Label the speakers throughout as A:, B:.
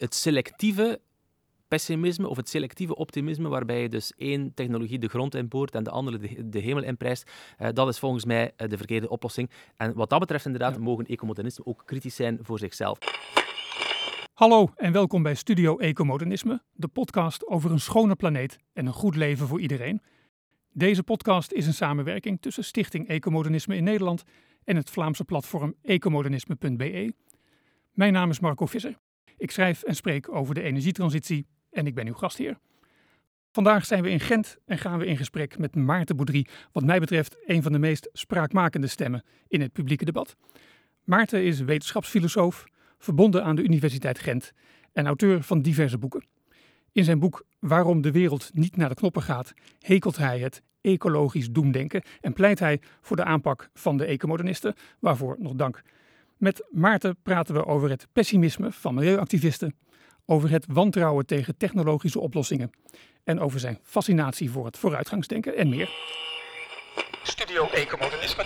A: het selectieve pessimisme of het selectieve optimisme, waarbij je dus één technologie de grond inboort en de andere de, de hemel inprijst, uh, dat is volgens mij uh, de verkeerde oplossing. En wat dat betreft inderdaad ja. mogen ecomodernisten ook kritisch zijn voor zichzelf.
B: Hallo en welkom bij Studio Ecomodernisme, de podcast over een schone planeet en een goed leven voor iedereen. Deze podcast is een samenwerking tussen Stichting Ecomodernisme in Nederland en het Vlaamse platform ecomodernisme.be. Mijn naam is Marco Visser. Ik schrijf en spreek over de energietransitie en ik ben uw gastheer. Vandaag zijn we in Gent en gaan we in gesprek met Maarten Boudry, wat mij betreft een van de meest spraakmakende stemmen in het publieke debat. Maarten is wetenschapsfilosoof, verbonden aan de Universiteit Gent en auteur van diverse boeken. In zijn boek Waarom de wereld niet naar de knoppen gaat, hekelt hij het ecologisch doemdenken en pleit hij voor de aanpak van de ecomodernisten, waarvoor nog dank. Met Maarten praten we over het pessimisme van milieuactivisten, over het wantrouwen tegen technologische oplossingen en over zijn fascinatie voor het vooruitgangsdenken en meer. Studio Ecomodernisme.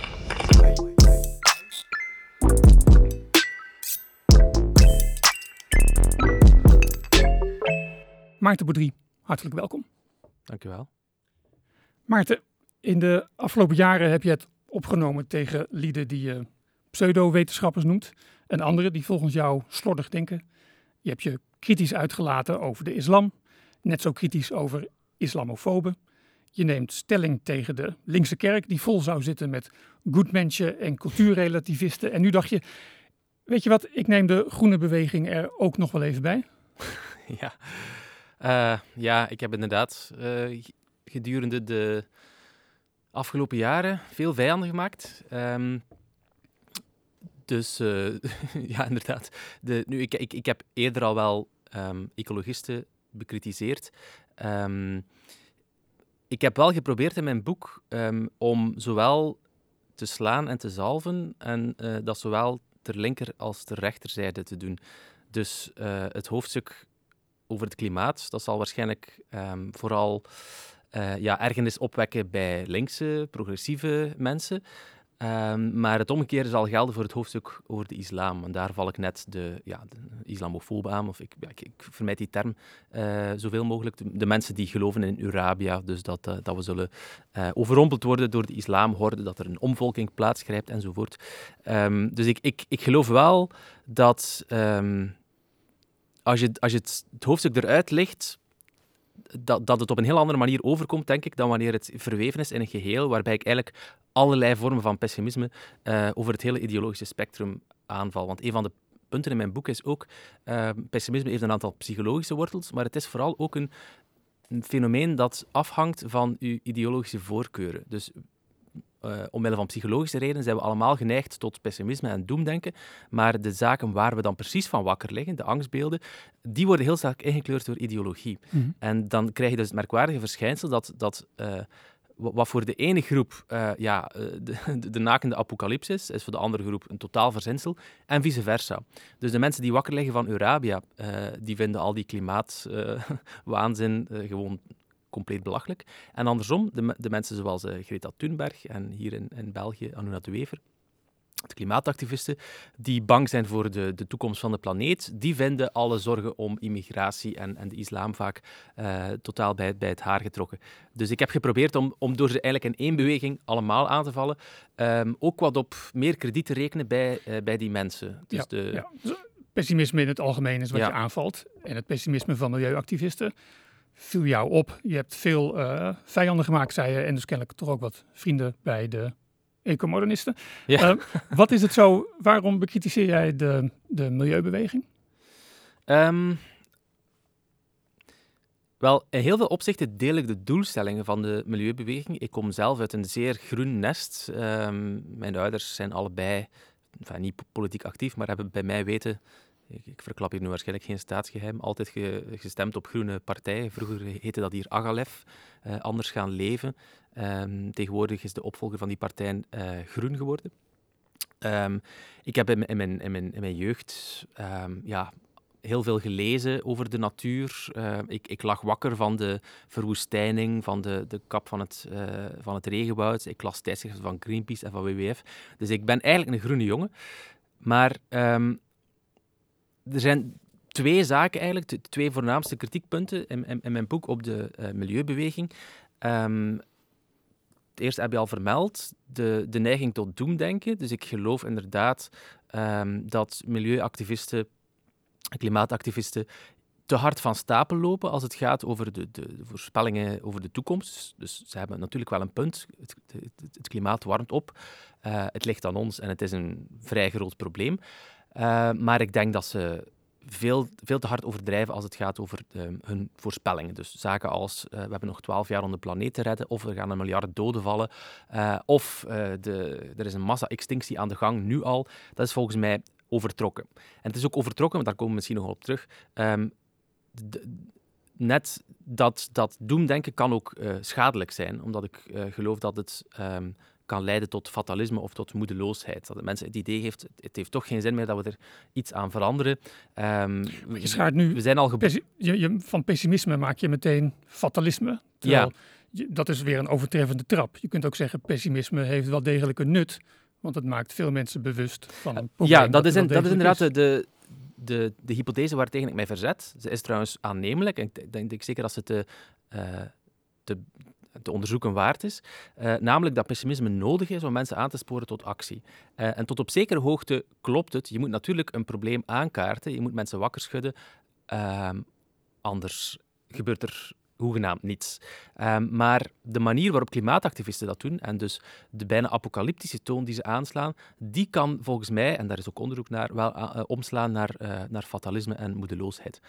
B: Maarten Boudry, hartelijk welkom.
A: Dankjewel.
B: Maarten, in de afgelopen jaren heb je het opgenomen tegen lieden die je pseudo-wetenschappers noemt en anderen die volgens jou slordig denken. Je hebt je kritisch uitgelaten over de islam, net zo kritisch over islamofoben. Je neemt stelling tegen de linkse kerk, die vol zou zitten met goedmenschen en cultuurrelativisten. En nu dacht je, weet je wat, ik neem de groene beweging er ook nog wel even bij.
A: Ja, uh, ja ik heb inderdaad uh, gedurende de afgelopen jaren veel vijanden gemaakt. Um, dus uh, ja, inderdaad. De, nu, ik, ik, ik heb eerder al wel um, ecologisten bekritiseerd. Um, ik heb wel geprobeerd in mijn boek um, om zowel te slaan en te zalven, en uh, dat zowel ter linker als ter rechterzijde te doen. Dus uh, het hoofdstuk over het klimaat, dat zal waarschijnlijk vooral ja, ergernis opwekken bij linkse, progressieve mensen. Um, maar het omgekeerde zal gelden voor het hoofdstuk over de islam. En daar val ik net de, ja, islamofobe aan, of ik, ik, vermijd die term uh, zoveel mogelijk. De, mensen die geloven in Urabia, dus dat, uh, dat we zullen uh, overrompeld worden door de islamhorde, dat er een omvolking plaatsgrijpt enzovoort. Um, dus ik, ik, ik geloof wel dat um, als je, als je het, het hoofdstuk eruit ligt, dat, dat het op een heel andere manier overkomt, denk ik, dan wanneer het verweven is in een geheel, waarbij ik eigenlijk allerlei vormen van pessimisme uh, over het hele ideologische spectrum aanval. Want een van de punten in mijn boek is ook, uh, pessimisme heeft een aantal psychologische wortels, maar het is vooral ook een, een fenomeen dat afhangt van uw ideologische voorkeuren. Dus uh, omwille van psychologische redenen zijn we allemaal geneigd tot pessimisme en doemdenken. Maar de zaken waar we dan precies van wakker liggen, de angstbeelden, die worden heel sterk ingekleurd door ideologie. Mm -hmm. En dan krijg je dus het merkwaardige verschijnsel dat, dat uh, wat voor de ene groep uh, ja, de, de, de, nakende apocalypsis is voor de andere groep een totaal verzinsel en vice versa. Dus de mensen die wakker liggen van Eurabia, uh, die vinden al die klimaatwaanzin uh, gewoon compleet belachelijk. En andersom, de, de mensen zoals Greta Thunberg en hier in, in België Anuna de Wever, de klimaatactivisten, die bang zijn voor de, de toekomst van de planeet, die vinden alle zorgen om immigratie en, en de islam vaak uh, totaal bij, bij het haar getrokken. Dus ik heb geprobeerd om, om door ze eigenlijk in één beweging allemaal aan te vallen, um, ook wat op meer krediet te rekenen bij, uh, bij die mensen.
B: Dus ja, de... ja. Dus pessimisme in het algemeen is wat ja. je aanvalt. En het pessimisme van milieuactivisten viel jou op. Je hebt veel uh, vijanden gemaakt, zei je, en dus kennelijk toch ook wat vrienden bij de ecomodernisten. Ja. Uh, wat is het zo, waarom bekritiseer jij de, de milieubeweging?
A: Um, wel, in heel veel opzichten deel ik de doelstellingen van de milieubeweging. Ik kom zelf uit een zeer groen nest. Um, mijn ouders zijn allebei, enfin, niet politiek actief, maar hebben bij mij weten ik, ik, verklap hier nu waarschijnlijk geen staatsgeheim, altijd ge, gestemd op groene partijen. Vroeger heette dat hier Agalef, uh, anders gaan leven. Um, tegenwoordig is de opvolger van die partij uh, groen geworden. Um, ik heb in, mijn, in, mijn, in mijn jeugd um, ja, heel veel gelezen over de natuur. Ik, ik, lag wakker van de verwoestijning, van de, de kap van het, uh, van het regenwoud. Ik las tijdschriften van Greenpeace en van WWF. Dus ik ben eigenlijk een groene jongen. Maar er zijn twee zaken eigenlijk, de twee voornaamste kritiekpunten in, in, mijn boek op de uh, milieubeweging. Um, het eerste heb je al vermeld, de, de neiging tot doemdenken. Dus ik geloof inderdaad um, dat milieuactivisten, klimaatactivisten te hard van stapel lopen als het gaat over de, de, voorspellingen over de toekomst. Dus ze hebben natuurlijk wel een punt. Het, het, klimaat warmt op. Uh, het ligt aan ons en het is een vrij groot probleem. Uh, maar ik denk dat ze veel, veel te hard overdrijven als het gaat over um, hun voorspellingen. Dus zaken als uh, we hebben nog twaalf jaar om de planeet te redden, of er gaan een miljard doden vallen, uh, of de, er is een massa-extinctie aan de gang, nu al. Dat is volgens mij overtrokken. En het is ook overtrokken, maar daar komen we misschien nog op terug. Um, net dat, dat doemdenken kan ook schadelijk zijn, omdat ik geloof dat het um, kan leiden tot fatalisme of tot moedeloosheid. Dat de mensen het idee heeft, het heeft toch geen zin meer dat we er iets aan veranderen.
B: Um, je schaart nu, we zijn al je, je, van pessimisme maak je meteen fatalisme.
A: Ja.
B: Je, dat is weer een overtreffende trap. Je kunt ook zeggen, pessimisme heeft wel degelijk een nut, want het maakt veel mensen bewust van een probleem.
A: Ja, dat, is, in, dat is inderdaad is. de, de, de hypothese waartegen ik mij verzet. Ze is trouwens aannemelijk en ik denk, denk zeker ze te, uh, te te onderzoeken waard is. Uh, namelijk dat pessimisme nodig is om mensen aan te sporen tot actie. Uh, en tot op zekere hoogte klopt het. Je moet natuurlijk een probleem aankaarten. Je moet mensen wakker schudden. Uh, anders gebeurt er hoegenaamd niets. Um, maar de manier waarop klimaatactivisten dat doen, en dus de bijna apocalyptische toon die ze aanslaan, die kan volgens mij, en daar is ook onderzoek naar, wel uh, omslaan naar, naar fatalisme en moedeloosheid.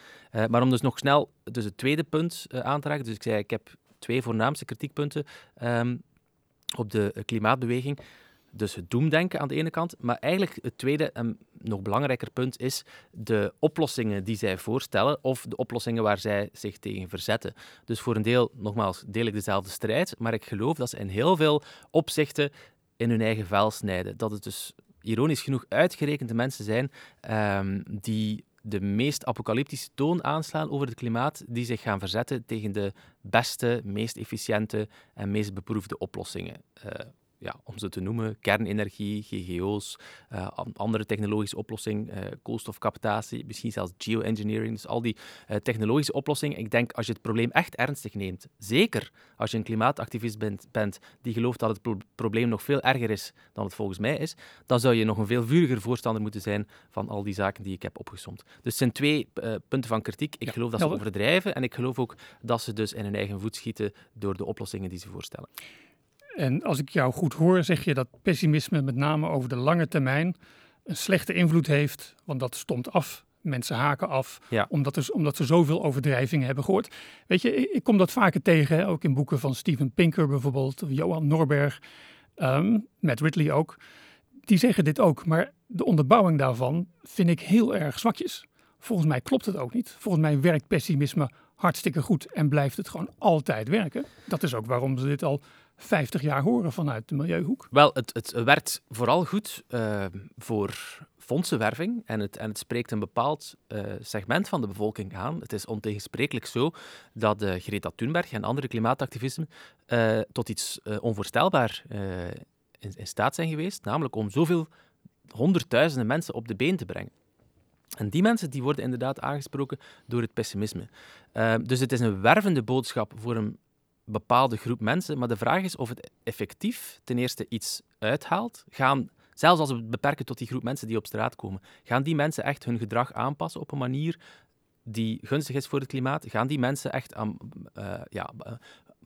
A: Maar om dus nog snel dus het tweede punt aan te raken, dus ik zei, ik heb twee voornaamste kritiekpunten um, op de klimaatbeweging. Dus het doemdenken aan de ene kant, maar eigenlijk het tweede en nog belangrijker punt is de oplossingen die zij voorstellen of de oplossingen waar zij zich tegen verzetten. Dus voor een deel, nogmaals, deel ik dezelfde strijd, maar ik geloof dat ze in heel veel opzichten in hun eigen vel snijden. Dat het dus ironisch genoeg uitgerekende mensen zijn um, die de meest apocalyptische toon aanslaan over het klimaat, die zich gaan verzetten tegen de beste, meest efficiënte en meest beproefde oplossingen. Uh, ja, om ze te noemen, kernenergie, GGO's, uh, andere technologische oplossingen, uh, koolstofcaptatie, misschien zelfs geoengineering. Dus al die uh, technologische oplossingen. Ik denk, als je het probleem echt ernstig neemt, zeker als je een klimaatactivist bent, bent die gelooft dat het pro probleem nog veel erger is dan het volgens mij is, dan zou je nog een veel vuriger voorstander moeten zijn van al die zaken die ik heb opgesomd. Dus het zijn twee punten van kritiek. Ik ja, geloof dat ze overdrijven en ik geloof ook dat ze dus in hun eigen voet schieten door de oplossingen die ze voorstellen.
B: En als ik jou goed hoor, zeg je dat pessimisme met name over de lange termijn een slechte invloed heeft, want dat stomt af. Mensen haken af,
A: ja.
B: omdat, er, omdat ze zoveel overdrijvingen hebben gehoord. Weet je, ik, ik kom dat vaker tegen, ook in boeken van Steven Pinker bijvoorbeeld, Johan Norberg, um, Matt Ridley ook. Die zeggen dit ook, maar de onderbouwing daarvan vind ik heel erg zwakjes. Volgens mij klopt het ook niet. Volgens mij werkt pessimisme hartstikke goed en blijft het gewoon altijd werken. Dat is ook waarom ze dit al 50 jaar horen vanuit de Milieuhoek?
A: Wel, het, het werkt vooral goed uh, voor fondsenwerving en het, en het spreekt een bepaald uh, segment van de bevolking aan. Het is ontegensprekelijk zo dat uh, Greta Thunberg en andere klimaatactivisten tot iets onvoorstelbaar in, in staat zijn geweest, namelijk om zoveel honderdduizenden mensen op de been te brengen. En die mensen die worden inderdaad aangesproken door het pessimisme. Uh, dus het is een wervende boodschap voor een bepaalde groep mensen. Maar de vraag is of het effectief ten eerste iets uithaalt. Gaan, zelfs als we het beperken tot die groep mensen die op straat komen, gaan die mensen echt hun gedrag aanpassen op een manier die gunstig is voor het klimaat? Gaan die mensen echt aan uh, ja, uh,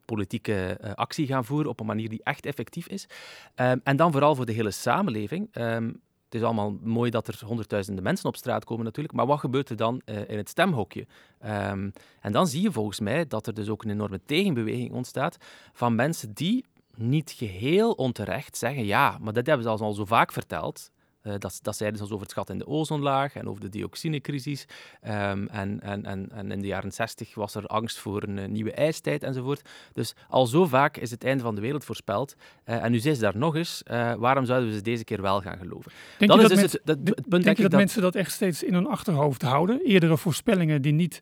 A: politieke uh, actie gaan voeren op een manier die echt effectief is? Um, en dan vooral voor de hele samenleving. Um, het is allemaal mooi dat er honderdduizenden mensen op straat komen natuurlijk, maar wat gebeurt er dan uh, in het stemhokje? Um, en dan zie je volgens mij dat er dus ook een enorme tegenbeweging ontstaat van mensen die niet geheel onterecht zeggen, ja, maar dat hebben ze al zo vaak verteld, uh, dat, dat zeiden ze over het gat in de ozonlaag en over de dioxinecrisis. Um, en, en, en, en, in de jaren 60 was er angst voor een uh, nieuwe ijstijd enzovoort. Dus al zo vaak is het einde van de wereld voorspeld. Uh, en nu zijn ze daar nog eens. waarom zouden we ze deze keer wel gaan geloven?
B: Denk dat je is dat, dus het, dat, het, punt, denk, denk je dat, dat, mensen dat echt steeds in hun achterhoofd houden? Eerdere voorspellingen die niet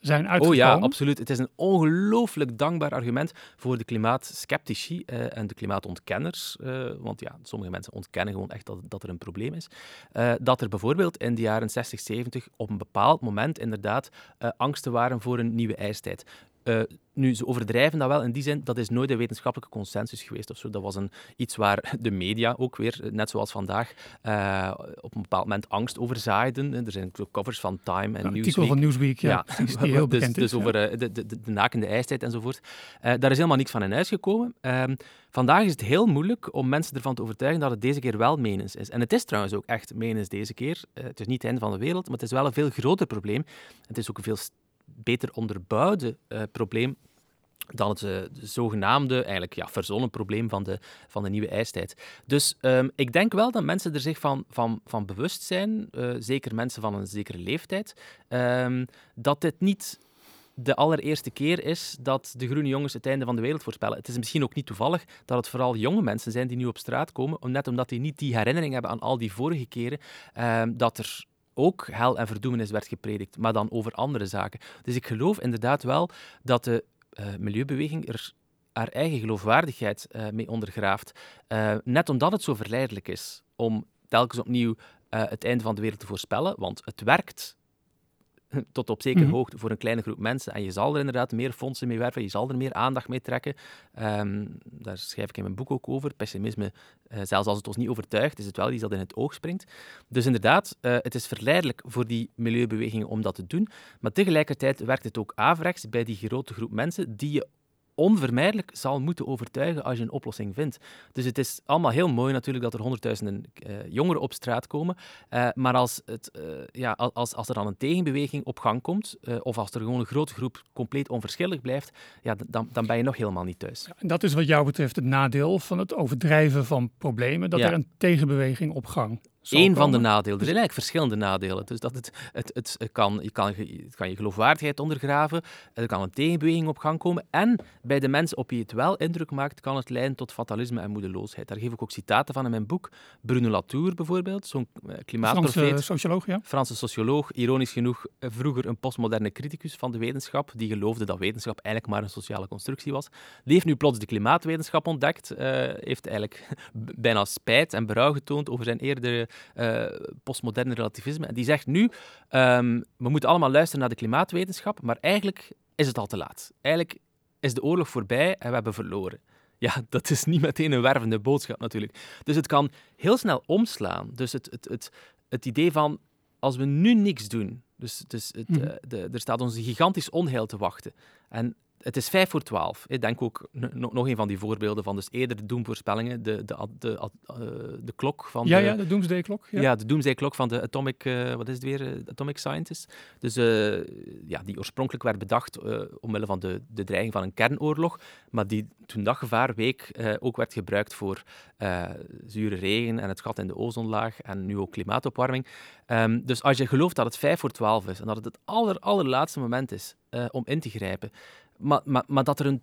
B: zijn uitgekomen.
A: Oh ja, absoluut. Het is een ongelooflijk dankbaar argument voor de klimaatskeptici uh, en de klimaatontkenners. Uh, want ja, sommige mensen ontkennen gewoon echt dat, dat er een probleem is. Uh, dat er bijvoorbeeld in de jaren 60, 70 op een bepaald moment inderdaad angsten waren voor een nieuwe ijstijd. Uh, nu, ze overdrijven dat wel in die zin, dat is nooit een wetenschappelijke consensus geweest of zo. Dat was een, iets waar de media ook weer, net zoals vandaag, uh, op een bepaald moment angst over zaaiden. Er zijn covers van Time en ja, Newsweek.
B: artikel van Newsweek, ja, ja. die heel
A: dus,
B: bekend
A: dus,
B: is.
A: over ja. de, de, de, de, nakende ijstijd enzovoort. Uh, daar is helemaal niks van in huis gekomen. Um, vandaag is het heel moeilijk om mensen ervan te overtuigen dat het deze keer wel menens is. En het is trouwens ook echt menens deze keer. het is niet het einde van de wereld, maar het is wel een veel groter probleem. Het is ook een veel beter onderbouwde uh, probleem dan het uh, zogenaamde, eigenlijk ja, verzonnen probleem van de, van de nieuwe ijstijd. Dus um, ik denk wel dat mensen er zich van, van, van bewust zijn, uh, zeker mensen van een zekere leeftijd, um, dat dit niet de allereerste keer is dat de groene jongens het einde van de wereld voorspellen. Het is misschien ook niet toevallig dat het vooral jonge mensen zijn die nu op straat komen, net omdat die niet die herinnering hebben aan al die vorige keren um, dat er ook hel en verdoemenis werd gepredikt, maar dan over andere zaken. Dus ik geloof inderdaad wel dat de uh, milieubeweging er haar eigen geloofwaardigheid uh, mee ondergraaft. Uh, net omdat het zo verleidelijk is om telkens opnieuw het einde van de wereld te voorspellen, want het werkt tot op zekere mm -hmm. hoogte voor een kleine groep mensen. En je zal er inderdaad meer fondsen mee werven, je zal er meer aandacht mee trekken. Um, daar schrijf ik in mijn boek ook over. Pessimisme, uh, zelfs als het ons niet overtuigt, is het wel iets dat in het oog springt. Dus inderdaad, uh, het is verleidelijk voor die milieubewegingen om dat te doen. Maar tegelijkertijd werkt het ook averechts bij die grote groep mensen die je onvermijdelijk zal moeten overtuigen als je een oplossing vindt. Dus het is allemaal heel mooi natuurlijk dat er honderdduizenden uh, jongeren op straat komen. Uh, maar als, het, uh, ja, als, als er dan een tegenbeweging op gang komt, of als er gewoon een grote groep compleet onverschillig blijft, ja, dan, dan ben je nog helemaal niet thuis.
B: Ja, en dat is wat jou betreft het nadeel van het overdrijven van problemen, dat ja. er een tegenbeweging op gang
A: Eén van de nadelen. Er zijn eigenlijk verschillende nadelen. Dus dat het, het, het, kan, je kan, het kan je geloofwaardigheid ondergraven, er kan een tegenbeweging op gang komen en bij de mensen op wie het wel indruk maakt, kan het leiden tot fatalisme en moedeloosheid. Daar geef ik ook citaten van in mijn boek. Bruno Latour bijvoorbeeld, zo'n klimaatprofeet.
B: Franse socioloog, ja.
A: Franse socioloog, ironisch genoeg vroeger een postmoderne criticus van de wetenschap, die geloofde dat wetenschap eigenlijk maar een sociale constructie was. Die heeft nu plots de klimaatwetenschap ontdekt, uh, heeft eigenlijk bijna spijt en berouw getoond over zijn eerdere uh, postmoderne relativisme. En die zegt nu, um, we moeten allemaal luisteren naar de klimaatwetenschap, maar eigenlijk is het al te laat. Eigenlijk is de oorlog voorbij en we hebben verloren. Ja, dat is niet meteen een wervende boodschap natuurlijk. Dus het kan heel snel omslaan. Dus het, het, het, het idee van, als we nu niks doen, dus, dus het, mm. uh, de, er staat ons een gigantisch onheil te wachten. En het is vijf voor twaalf. Ik denk ook nog een van die voorbeelden van dus eerder de doemvoorspellingen, de, de, de, uh, de klok van
B: ja,
A: de...
B: Ja, de Doomsday klok. Ja,
A: ja de Doomsday klok van de Atomic, uh, wat is het weer, Atomic Scientist. Dus uh, ja, die oorspronkelijk werd bedacht omwille van de, de dreiging van een kernoorlog, maar die toen dat gevaar week ook werd gebruikt voor zure regen en het gat in de ozonlaag en nu ook klimaatopwarming. Um, dus als je gelooft dat het vijf voor twaalf is en dat het het aller, allerlaatste moment is om in te grijpen, maar, maar, maar dat er een,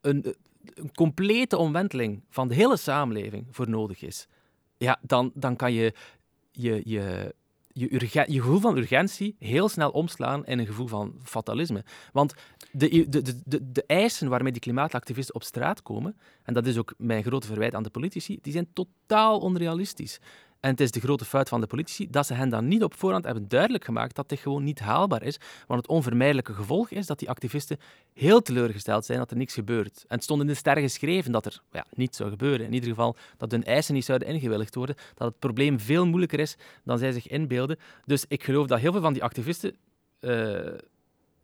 A: een, een, complete omwenteling van de hele samenleving voor nodig is, ja, dan, dan kan je je, je, je, je gevoel van urgentie heel snel omslaan in een gevoel van fatalisme. Want de, de, de, de, de eisen waarmee die klimaatactivisten op straat komen, en dat is ook mijn grote verwijt aan de politici, die zijn totaal onrealistisch. En het is de grote fout van de politici dat ze hen dan niet op voorhand hebben duidelijk gemaakt dat dit gewoon niet haalbaar is. Want het onvermijdelijke gevolg is dat die activisten heel teleurgesteld zijn dat er niks gebeurt. En het stond in de sterren geschreven dat er ja, niets zou gebeuren. In ieder geval dat hun eisen niet zouden ingewilligd worden. Dat het probleem veel moeilijker is dan zij zich inbeelden. Dus ik geloof dat heel veel van die activisten uh,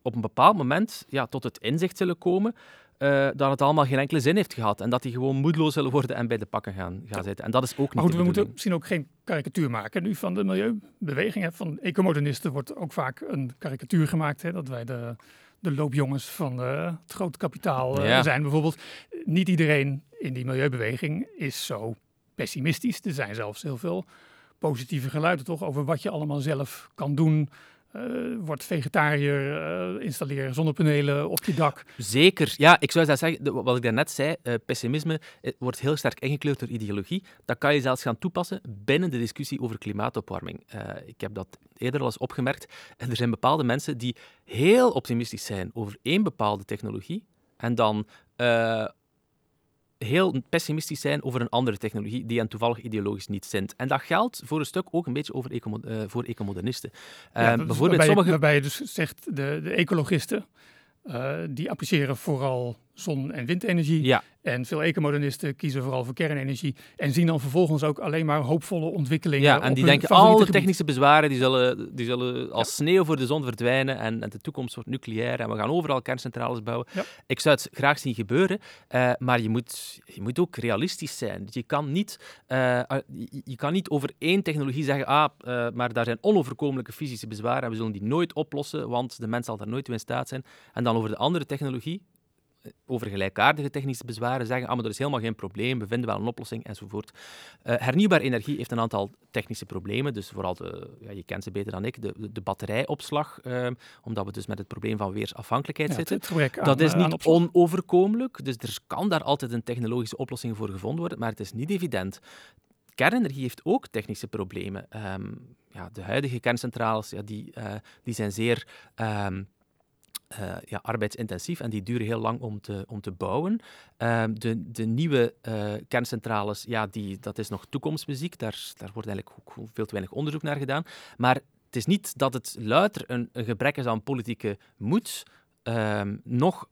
A: op een bepaald moment ja, tot het inzicht zullen komen uh, dat het allemaal geen enkele zin heeft gehad. En dat die gewoon moedeloos zullen worden en bij de pakken gaan, gaan zitten. En dat is ook niet
B: Maar goed, we moeten misschien ook geen karikatuur maken nu van de milieubeweging. Hè. Van ecomodernisten wordt ook vaak een karikatuur gemaakt. Hè, dat wij de, de loopjongens van uh, het grote kapitaal uh, ja. zijn bijvoorbeeld. Niet iedereen in die milieubeweging is zo pessimistisch. Er zijn zelfs heel veel positieve geluiden toch over wat je allemaal zelf kan doen word vegetariër, uh, installeer zonnepanelen op je dak.
A: Zeker. Ja, ik zou dat zeggen, wat ik daarnet zei, uh, pessimisme wordt heel sterk ingekleurd door ideologie. Dat kan je zelfs gaan toepassen binnen de discussie over klimaatopwarming. ik heb dat eerder al eens opgemerkt. En er zijn bepaalde mensen die heel optimistisch zijn over één bepaalde technologie en dan heel pessimistisch zijn over een andere technologie die hen toevallig ideologisch niet zint. En dat geldt voor een stuk ook een beetje over eco, uh, voor ecomodernisten.
B: Ja, uh, bijvoorbeeld waarbij, sommige... waarbij je dus zegt, de, de ecologisten, uh, die appreciëren vooral zon- en windenergie.
A: Ja.
B: En veel ecomodernisten kiezen vooral voor kernenergie. En zien dan vervolgens ook alleen maar hoopvolle ontwikkelingen.
A: Ja, en die denken alle technische bezwaren die zullen, die zullen als sneeuw voor de zon verdwijnen. En, en, de toekomst wordt nucleair. En we gaan overal kerncentrales bouwen.
B: Ja.
A: Ik zou het graag zien gebeuren. Uh, maar je moet, je moet ook realistisch zijn. Je, kan niet, uh, je, je, kan niet over één technologie zeggen. Ah, uh, maar daar zijn onoverkomelijke fysische bezwaren. En we zullen die nooit oplossen. Want de mens zal daar nooit toe in staat zijn. En dan over de andere technologie over gelijkaardige technische bezwaren zeggen, ah, maar er is helemaal geen probleem, we vinden wel een oplossing, enzovoort. Uh, hernieuwbare energie heeft een aantal technische problemen, dus vooral, de, ja, je kent ze beter dan ik, de, de batterijopslag, uh, omdat we dus met het probleem van weersafhankelijkheid
B: ja,
A: zitten.
B: Aan,
A: dat is
B: eh,
A: niet onoverkomelijk, dus er kan daar altijd een technologische oplossing voor gevonden worden, maar het is niet evident. Kernenergie heeft ook technische problemen. Um, ja, de huidige kerncentrales ja, die, uh, die zijn zeer... Um, uh, ja, arbeidsintensief en die duren heel lang om te, om te bouwen. Uh, de, de nieuwe uh, kerncentrales, ja, die, dat is nog toekomstmuziek. Daar, daar wordt eigenlijk veel te weinig onderzoek naar gedaan. Maar het is niet dat het luider een, gebrek is aan politieke moed, ehm, nog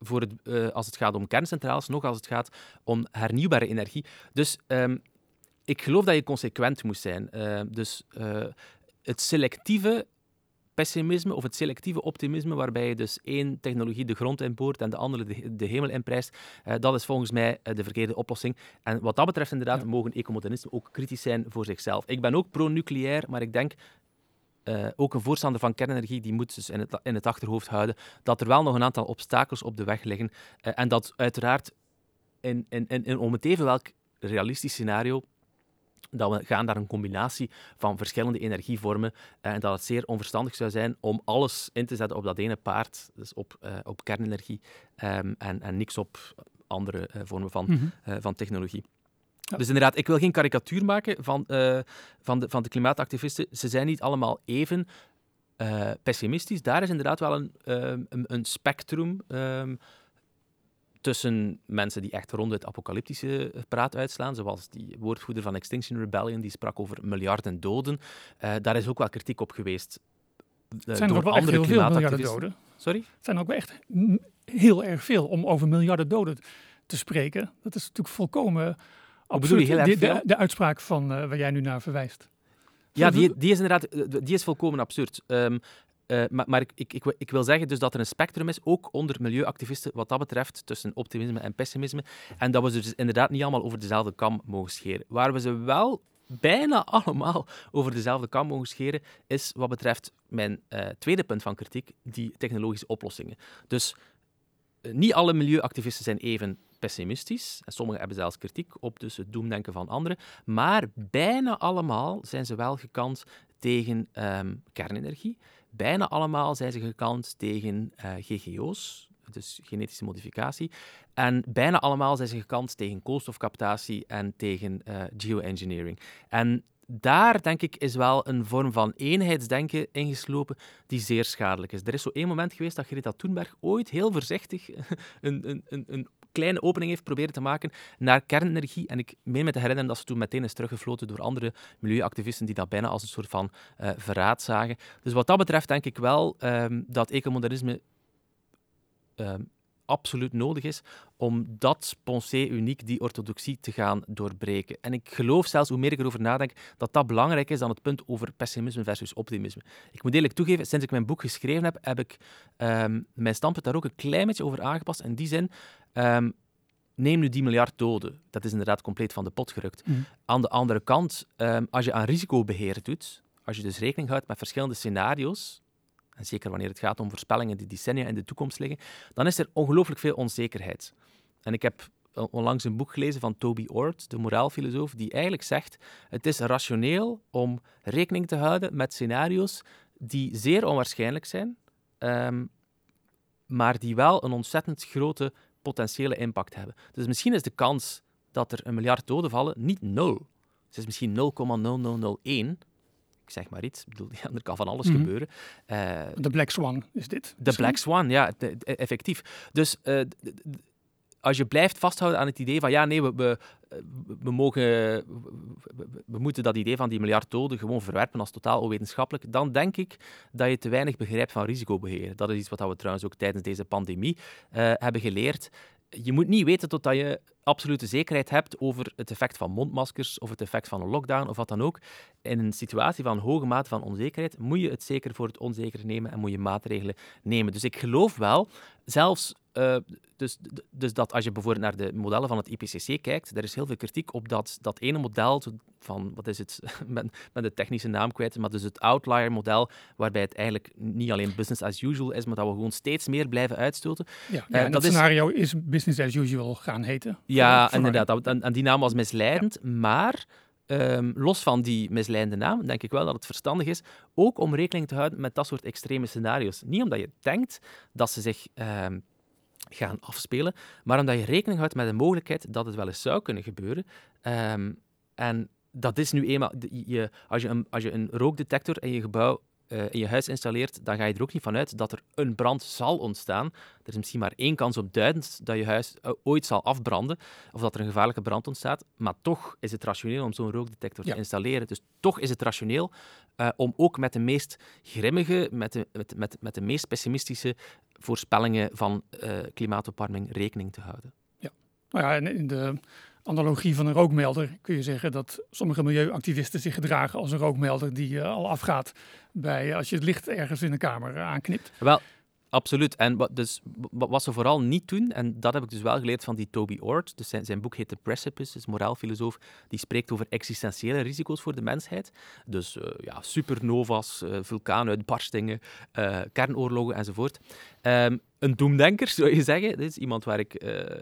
A: voor het, uh, als het gaat om kerncentrales, nog als het gaat om hernieuwbare energie. Dus um, ik geloof dat je consequent moet zijn. dus het selectieve pessimisme of het selectieve optimisme, waarbij je dus één technologie de grond inboort en de andere de, de hemel inprijst, uh, dat is volgens mij uh, de verkeerde oplossing. En wat dat betreft, inderdaad, ja. mogen ecomodernisten ook kritisch zijn voor zichzelf. Ik ben ook pro-nucleair, maar ik denk uh, ook een voorstander van kernenergie, die moet dus in het, in het achterhoofd houden dat er wel nog een aantal obstakels op de weg liggen. Uh, en dat uiteraard in, in, in, in om het even welk realistisch scenario dat we gaan naar een combinatie van verschillende energievormen uh, en dat het zeer onverstandig zou zijn om alles in te zetten op dat ene paard, dus op, uh, op kernenergie, um, en, en niks op andere uh, vormen van, mm -hmm. van technologie. Ja. Dus inderdaad, ik wil geen karikatuur maken van, van, de, van de klimaatactivisten. Ze zijn niet allemaal even pessimistisch. Daar is inderdaad wel een, een, een spectrum um, tussen mensen die echt rond het apocalyptische praat uitslaan, zoals die woordvoerder van Extinction Rebellion, die sprak over miljarden doden. Uh, daar is ook wel kritiek op geweest.
B: Uh, zijn er ook wel echt heel veel miljarden doden?
A: Sorry?
B: Het zijn ook wel echt heel erg veel om over miljarden doden te spreken. Dat is natuurlijk volkomen absurd.
A: Heel
B: de, de, de, uitspraak van uh, waar jij nu naar verwijst.
A: Ja, die, die, is inderdaad die is volkomen absurd. Um, uh, maar, ik, ik, ik, wil zeggen dus dat er een spectrum is, ook onder milieuactivisten, wat dat betreft, tussen optimisme en pessimisme. En dat we ze dus inderdaad niet allemaal over dezelfde kam mogen scheren. Waar we ze wel bijna allemaal over dezelfde kam mogen scheren, is wat betreft mijn uh, tweede punt van kritiek, die technologische oplossingen. Dus uh, niet alle milieuactivisten zijn even pessimistisch. En sommigen hebben zelfs kritiek op dus het doemdenken van anderen. Maar bijna allemaal zijn ze wel gekant tegen um, kernenergie. Bijna allemaal zijn ze gekant tegen uh, GGO's, dus genetische modificatie. En bijna allemaal zijn ze gekant tegen koolstofcaptatie en tegen uh, geoengineering. En daar, denk ik, is wel een vorm van eenheidsdenken ingeslopen die zeer schadelijk is. Er is zo één moment geweest dat Greta Thunberg ooit heel voorzichtig een, een, een, een kleine opening heeft proberen te maken naar kernenergie. En ik meen me te herinneren dat ze toen meteen is teruggefloten door andere milieuactivisten die dat bijna als een soort van uh, verraad zagen. Dus wat dat betreft denk ik wel um, dat ecomodernisme um, absoluut nodig is om dat pensée uniek, die orthodoxie, te gaan doorbreken. En ik geloof zelfs, hoe meer ik erover nadenk, dat dat belangrijk is dan het punt over pessimisme versus optimisme. Ik moet eerlijk toegeven, sinds ik mijn boek geschreven heb, heb ik um, mijn standpunt daar ook een klein beetje over aangepast. In die zin, um, neem nu die miljard doden. Dat is inderdaad compleet van de pot gerukt.
B: Mm.
A: Aan de andere kant, um, als je aan risicobeheer doet, als je dus rekening houdt met verschillende scenario's, en zeker wanneer het gaat om voorspellingen die decennia in de toekomst liggen, dan is er ongelooflijk veel onzekerheid. En ik heb onlangs een boek gelezen van Toby Ord, de moraalfilosoof, die eigenlijk zegt: het is rationeel om rekening te houden met scenario's die zeer onwaarschijnlijk zijn, ehm, maar die wel een ontzettend grote potentiële impact hebben. Dus misschien is de kans dat er een miljard doden vallen niet nul. Het is misschien 0,0001. Ik zeg maar iets. Ik bedoel, ja, er kan van alles
B: Mhm.
A: gebeuren. Eh,
B: De Black Swan is dit.
A: de Black Swan, ja, effectief. Dus eh, als je blijft vasthouden aan het idee van ja, nee, we, we, we, mogen, we, moeten dat idee van die miljard doden gewoon verwerpen als totaal onwetenschappelijk, dan denk ik dat je te weinig begrijpt van risicobeheer. Dat is iets wat we trouwens ook tijdens deze pandemie eh, hebben geleerd. Je moet niet weten totdat je absolute zekerheid hebt over het effect van mondmaskers of het effect van een lockdown of wat dan ook. In een situatie van hoge mate van onzekerheid moet je het zeker voor het onzeker nemen en moet je maatregelen nemen. Dus ik geloof wel, zelfs eh, dus, dus dat als je bijvoorbeeld naar de modellen van het IPCC kijkt, er is heel veel kritiek op dat, dat ene model van, wat is het, met, met de technische naam kwijt, maar dus het outlier-model, waarbij het eigenlijk niet alleen business as usual is, maar dat we gewoon steeds meer blijven uitstoten.
B: Ja, ja,
A: Eh, dat
B: dat
A: is-
B: scenario is business as usual gaan heten.
A: Ja, inderdaad. dat- En, en die naam was misleidend. Maar ehm, los van die misleidende naam, denk ik wel dat het verstandig is ook om rekening te houden met dat soort extreme scenario's. Niet omdat je denkt dat ze zich ehm, gaan afspelen, maar omdat je rekening houdt met de mogelijkheid dat het wel eens zou kunnen gebeuren. Ehm, en dat is nu eenmaal... Je, als, je een, als je een rookdetector in je gebouw eh, in je huis installeert, dan ga je er ook niet van uit dat er een brand zal ontstaan. Er is misschien maar één kans op duizend dat je huis eh, ooit zal afbranden of dat er een gevaarlijke brand ontstaat. Maar toch is het rationeel om zo'n rookdetector
B: Ja.
A: te installeren. Dus toch is het rationeel eh, om ook met de meest grimmige, met de, met, met, met de meest pessimistische voorspellingen van klimaatopwarming rekening te houden.
B: Nou ja, en in de analogie van een rookmelder kun je zeggen dat sommige milieuactivisten zich gedragen als een rookmelder die eh, al afgaat bij als je het licht ergens in een kamer eh, aanknipt.
A: Wel, absoluut. En wat, dus, wa- wat ze vooral niet doen, en dat heb ik dus wel geleerd van die Toby Ord, dus zijn, zijn boek heet The Precipice, is moraalfilosoof, die spreekt over existentiële risico's voor de mensheid. Dus eh, ja, supernova's, eh, vulkaanuitbarstingen, eh, kernoorlogen enzovoort. Ehm, een doemdenker, zou je zeggen. Dit is iemand waar ik eh,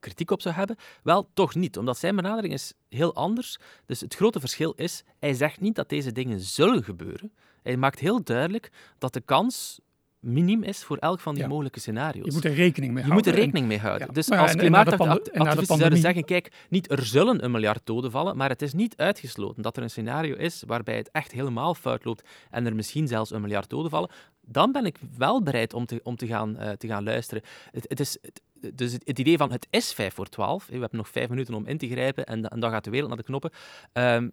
A: kritiek op zou hebben. Wel, toch niet, omdat zijn benadering is heel anders. Dus het grote verschil is, hij zegt niet dat deze dingen zullen gebeuren. Hij maakt heel duidelijk dat de kans miniem is voor elk van die
B: Ja.
A: mogelijke scenario's.
B: Je moet er rekening mee
A: Je moet
B: houden.
A: er
B: En-
A: rekening mee houden. Dus
B: ja,
A: als klimaatactivisten zouden zeggen, kijk, niet er zullen een miljard doden vallen, maar het is niet uitgesloten dat er een scenario is waarbij het echt helemaal fout loopt en er misschien zelfs een miljard doden vallen, dan ben ik wel bereid om te, om te, gaan, eh, te gaan luisteren. Het, het is, het- dus het, het idee van het is vijf voor twaalf, we hebben nog vijf minuten om in te grijpen en, da- en dan gaat de wereld naar de knoppen, ehm,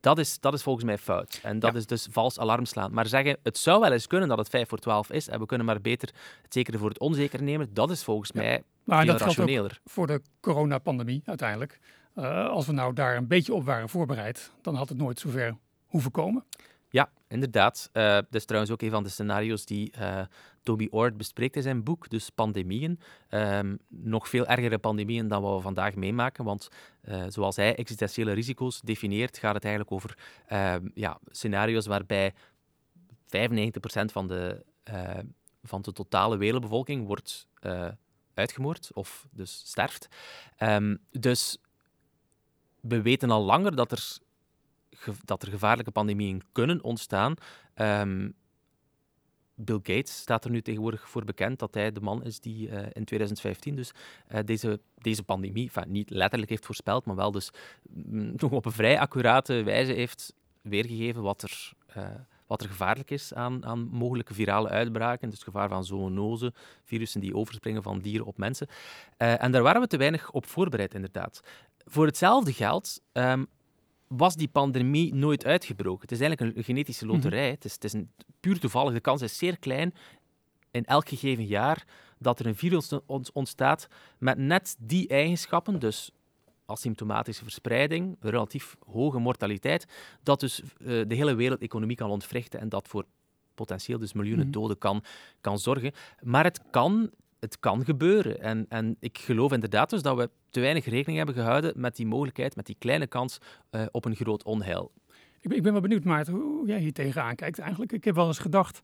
A: dat is, dat is volgens mij fout. En dat
B: Ja.
A: is dus vals alarm slaan. Maar zeggen, het zou wel eens kunnen dat het 5 voor 12 is en we kunnen maar beter het zekere voor het onzeker nemen, dat is volgens
B: Ja.
A: mij
B: Maar
A: veel
B: dat geldt ook
A: rationeler.
B: voor de coronapandemie uiteindelijk. Eh, als we nou daar een beetje op waren voorbereid, dan had het nooit zover hoeven komen.
A: Ja, inderdaad. Eh, dat is trouwens ook een van de scenario's die eh, Toby Ord bespreekt in zijn boek, dus pandemieën. Ehm, nog veel ergere pandemieën dan wat we vandaag meemaken, want eh, zoals hij existentiële risico's definieert, gaat het eigenlijk over ehm, ja, scenario's waarbij 95% van de, eh, van de totale wereldbevolking wordt uitgemoord of dus sterft. Ehm, dus we weten al langer dat er dat er gevaarlijke pandemieën kunnen ontstaan. Ehm, Bill Gates staat er nu tegenwoordig voor bekend dat hij de man is die eh, in 2015 dus eh, deze, deze pandemie, niet letterlijk heeft voorspeld, maar wel dus mm, op een vrij accurate wijze heeft weergegeven wat er, eh, wat er gevaarlijk is aan, aan mogelijke virale uitbraken. Dus gevaar van zoonose, virussen die overspringen van dieren op mensen. En daar waren we te weinig op voorbereid, inderdaad. Voor hetzelfde geld ehm, was die pandemie nooit uitgebroken. Het is eigenlijk een genetische loterij. het, is, het is een, puur toevallig. De kans is zeer klein in elk gegeven jaar dat er een virus ont- ontstaat met net die eigenschappen, dus asymptomatische verspreiding, relatief hoge mortaliteit, dat dus eh, de hele wereldeconomie kan ontwrichten en dat voor potentieel dus miljoenen
B: Mhm.
A: doden kan, kan zorgen. Maar het kan, het kan gebeuren. En, en ik geloof inderdaad dus dat we te weinig rekening hebben gehouden met die mogelijkheid, met die kleine kans eh, op een groot onheil.
B: Ik ben, ik ben wel benieuwd, Maarten, hoe jij hier tegenaan kijkt eigenlijk. Ik heb wel eens gedacht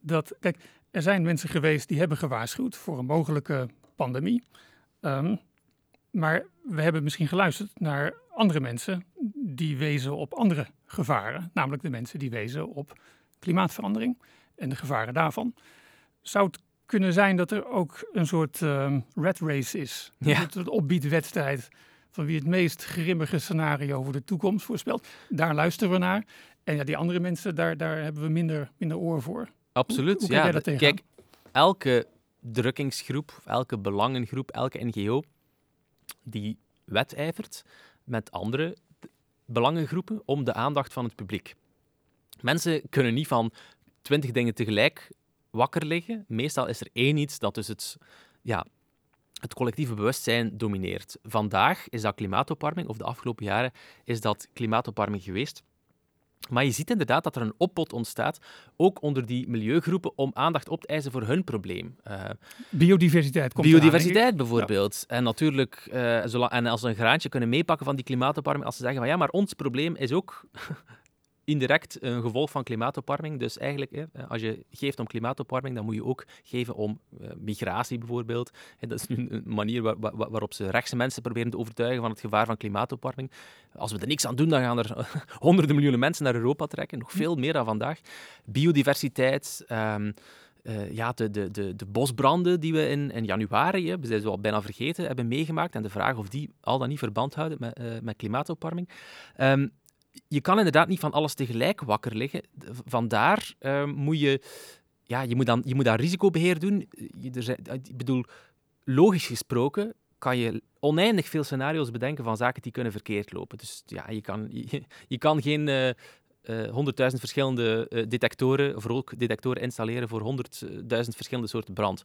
B: dat, kijk, er zijn mensen geweest die hebben gewaarschuwd voor een mogelijke pandemie. Ehm, maar we hebben misschien geluisterd naar andere mensen die wezen op andere gevaren. Namelijk de mensen die wezen op klimaatverandering en de gevaren daarvan. Zou het kunnen zijn dat er ook een soort uh, rat race is?
A: Ja.
B: Een soort opbiedwedstrijd van wie het meest grimmige scenario voor de toekomst voorspelt. Daar luisteren we naar. En ja, die andere mensen, daar, daar hebben we minder, minder oor voor.
A: Absoluut.
B: hoe
A: ja, kijk, elke drukkingsgroep, elke belangengroep, elke NGO die wedijvert met andere belangengroepen om de aandacht van het publiek. Mensen kunnen niet van twintig dingen tegelijk wakker liggen. Meestal is er één iets dat dus het, ja, het collectieve bewustzijn domineert. Vandaag is dat klimaatopwarming, of de afgelopen jaren is dat klimaatopwarming geweest. Maar je ziet inderdaad dat er een oppot ontstaat, ook onder die milieugroepen, om aandacht op te eisen voor hun probleem. Uh,
B: biodiversiteit komt
A: Biodiversiteit bijvoorbeeld. En natuurlijk, uh, zolang, en als ze een graantje kunnen meepakken van die klimaatopwarming, als ze zeggen van ja, maar ons probleem is ook indirect een gevolg van klimaatopwarming. Dus eigenlijk, als je geeft om klimaatopwarming, dan moet je ook geven om uh, migratie bijvoorbeeld. Dat is nu een manier waar, waar, waarop ze rechtse mensen proberen te overtuigen van het gevaar van klimaatopwarming. Als we er niks aan doen, dan gaan er honderden miljoenen mensen naar Europa trekken. Nog veel meer dan vandaag. Biodiversiteit. Um, uh, ja, de, de, de, de, bosbranden die we in, in januari, we zijn zo al bijna vergeten, hebben meegemaakt. En de vraag of die al dan niet verband houden met, uh, met klimaatopwarming. Um, je kan inderdaad niet van alles tegelijk wakker liggen. Vandaar uh, moet je, ja, je moet, dan, je moet aan risicobeheer doen. Er zijn, ik bedoel, logisch gesproken kan je oneindig veel scenario's bedenken van zaken die kunnen verkeerd lopen. Dus ja, je kan, je, kan geen honderdduizend uh, verschillende uh, detectoren of rookdetectoren installeren voor honderdduizend verschillende soorten brand.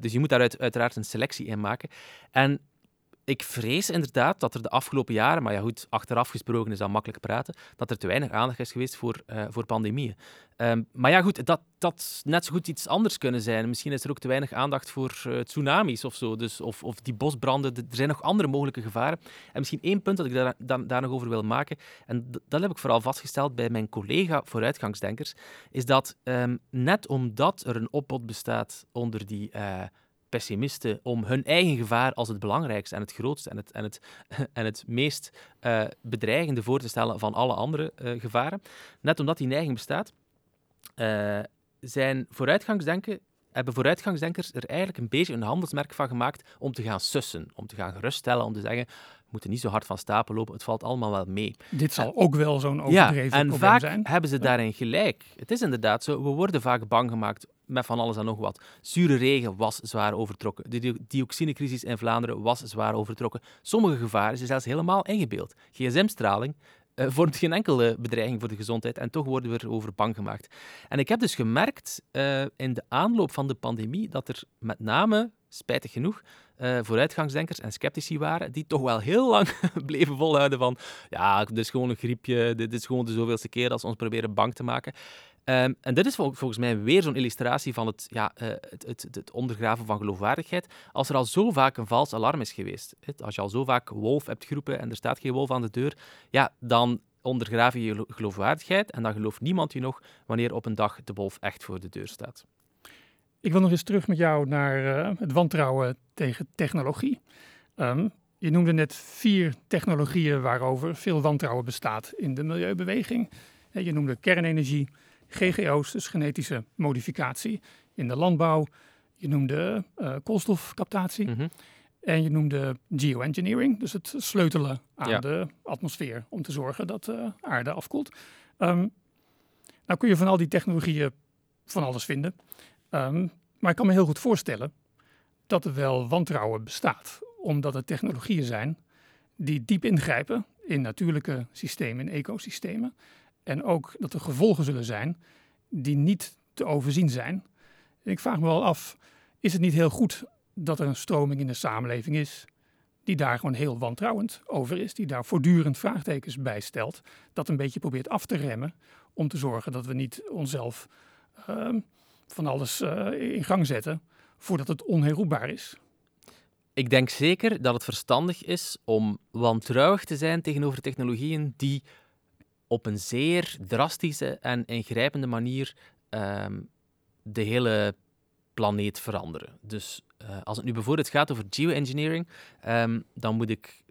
A: dus je moet daar uit, uiteraard een selectie in maken. En ik vrees inderdaad dat er de afgelopen jaren, maar ja goed, achteraf gesproken is dat makkelijk praten, dat er te weinig aandacht is geweest voor, uh, voor pandemieën. Um, maar ja goed, dat, dat net zo goed iets anders kunnen zijn. Misschien is er ook te weinig aandacht voor uh, tsunamis of zo, dus, of, of die bosbranden. Er zijn nog andere mogelijke gevaren. En misschien één punt dat ik daar, daar, nog over wil maken, en dat heb ik vooral vastgesteld bij mijn collega vooruitgangsdenkers, is dat um, net omdat er een opbod bestaat onder die... Uh, pessimisten om hun eigen gevaar als het belangrijkste en het grootste en het, en het, en het meest uh, bedreigende voor te stellen van alle andere uh, gevaren. Net omdat die neiging bestaat, uh, zijn vooruitgangsdenken, hebben vooruitgangsdenkers er eigenlijk een beetje een handelsmerk van gemaakt om te gaan sussen, om te gaan geruststellen, om te zeggen, moeten niet zo hard van stapel lopen, het valt allemaal wel mee.
B: Dit zal en, ook wel zo'n overdreven
A: ja, en
B: probleem
A: vaak
B: zijn.
A: hebben ze daarin gelijk. Het is inderdaad zo, we worden vaak bang gemaakt met van alles en nog wat. Zure regen was zwaar overtrokken. De dioxinecrisis in Vlaanderen was zwaar overtrokken. Sommige gevaren zijn zelfs helemaal ingebeeld. GSM-straling uh, vormt geen enkele bedreiging voor de gezondheid en toch worden we erover bang gemaakt. En ik heb dus gemerkt uh, in de aanloop van de pandemie dat er met name, spijtig genoeg, uh, vooruitgangsdenkers en sceptici waren die toch wel heel lang bleven volhouden van ja, dit is gewoon een griepje, dit is gewoon de zoveelste keer dat ze ons proberen bang te maken. Um, en dit is vol volgens mij weer zo'n illustratie van het, ja, uh, het, het, het, ondergraven van geloofwaardigheid. Als er al zo vaak een vals alarm is geweest, als je al zo vaak wolf hebt geroepen en er staat geen wolf aan de deur, ja, dan ondergraaf je je geloofwaardigheid en dan gelooft niemand je nog wanneer op een dag de wolf echt voor de deur staat.
B: Ik wil nog eens terug met jou naar uh, het wantrouwen tegen technologie. Um, je noemde net vier technologieën waarover veel wantrouwen bestaat in de milieubeweging. Je noemde kernenergie, GGO's, dus genetische modificatie in de landbouw. Je noemde uh, koolstofcaptatie.
A: Mm -hmm.
B: En je noemde geoengineering, dus het sleutelen aan
A: Ja.
B: de atmosfeer om te zorgen dat de aarde afkoelt. Ehm, nou kun je van al die technologieën van alles vinden. Ehm, maar ik kan me heel goed voorstellen dat er wel wantrouwen bestaat. Omdat het technologieën zijn die diep ingrijpen in natuurlijke systemen, in ecosystemen. En ook dat er gevolgen zullen zijn die niet te overzien zijn. Ik vraag me wel af, is het niet heel goed dat er een stroming in de samenleving is die daar gewoon heel wantrouwend over is, die daar voortdurend vraagtekens bij stelt, dat een beetje probeert af te remmen om te zorgen dat we niet onszelf uh, van alles uh, in gang zetten voordat het onherroepbaar is.
A: Ik denk zeker dat het verstandig is om wantrouwig te zijn tegenover technologieën die op een zeer drastische en ingrijpende manier um, de hele planeet veranderen. Dus uh, als het nu bijvoorbeeld gaat over geoengineering, um, dan moet ik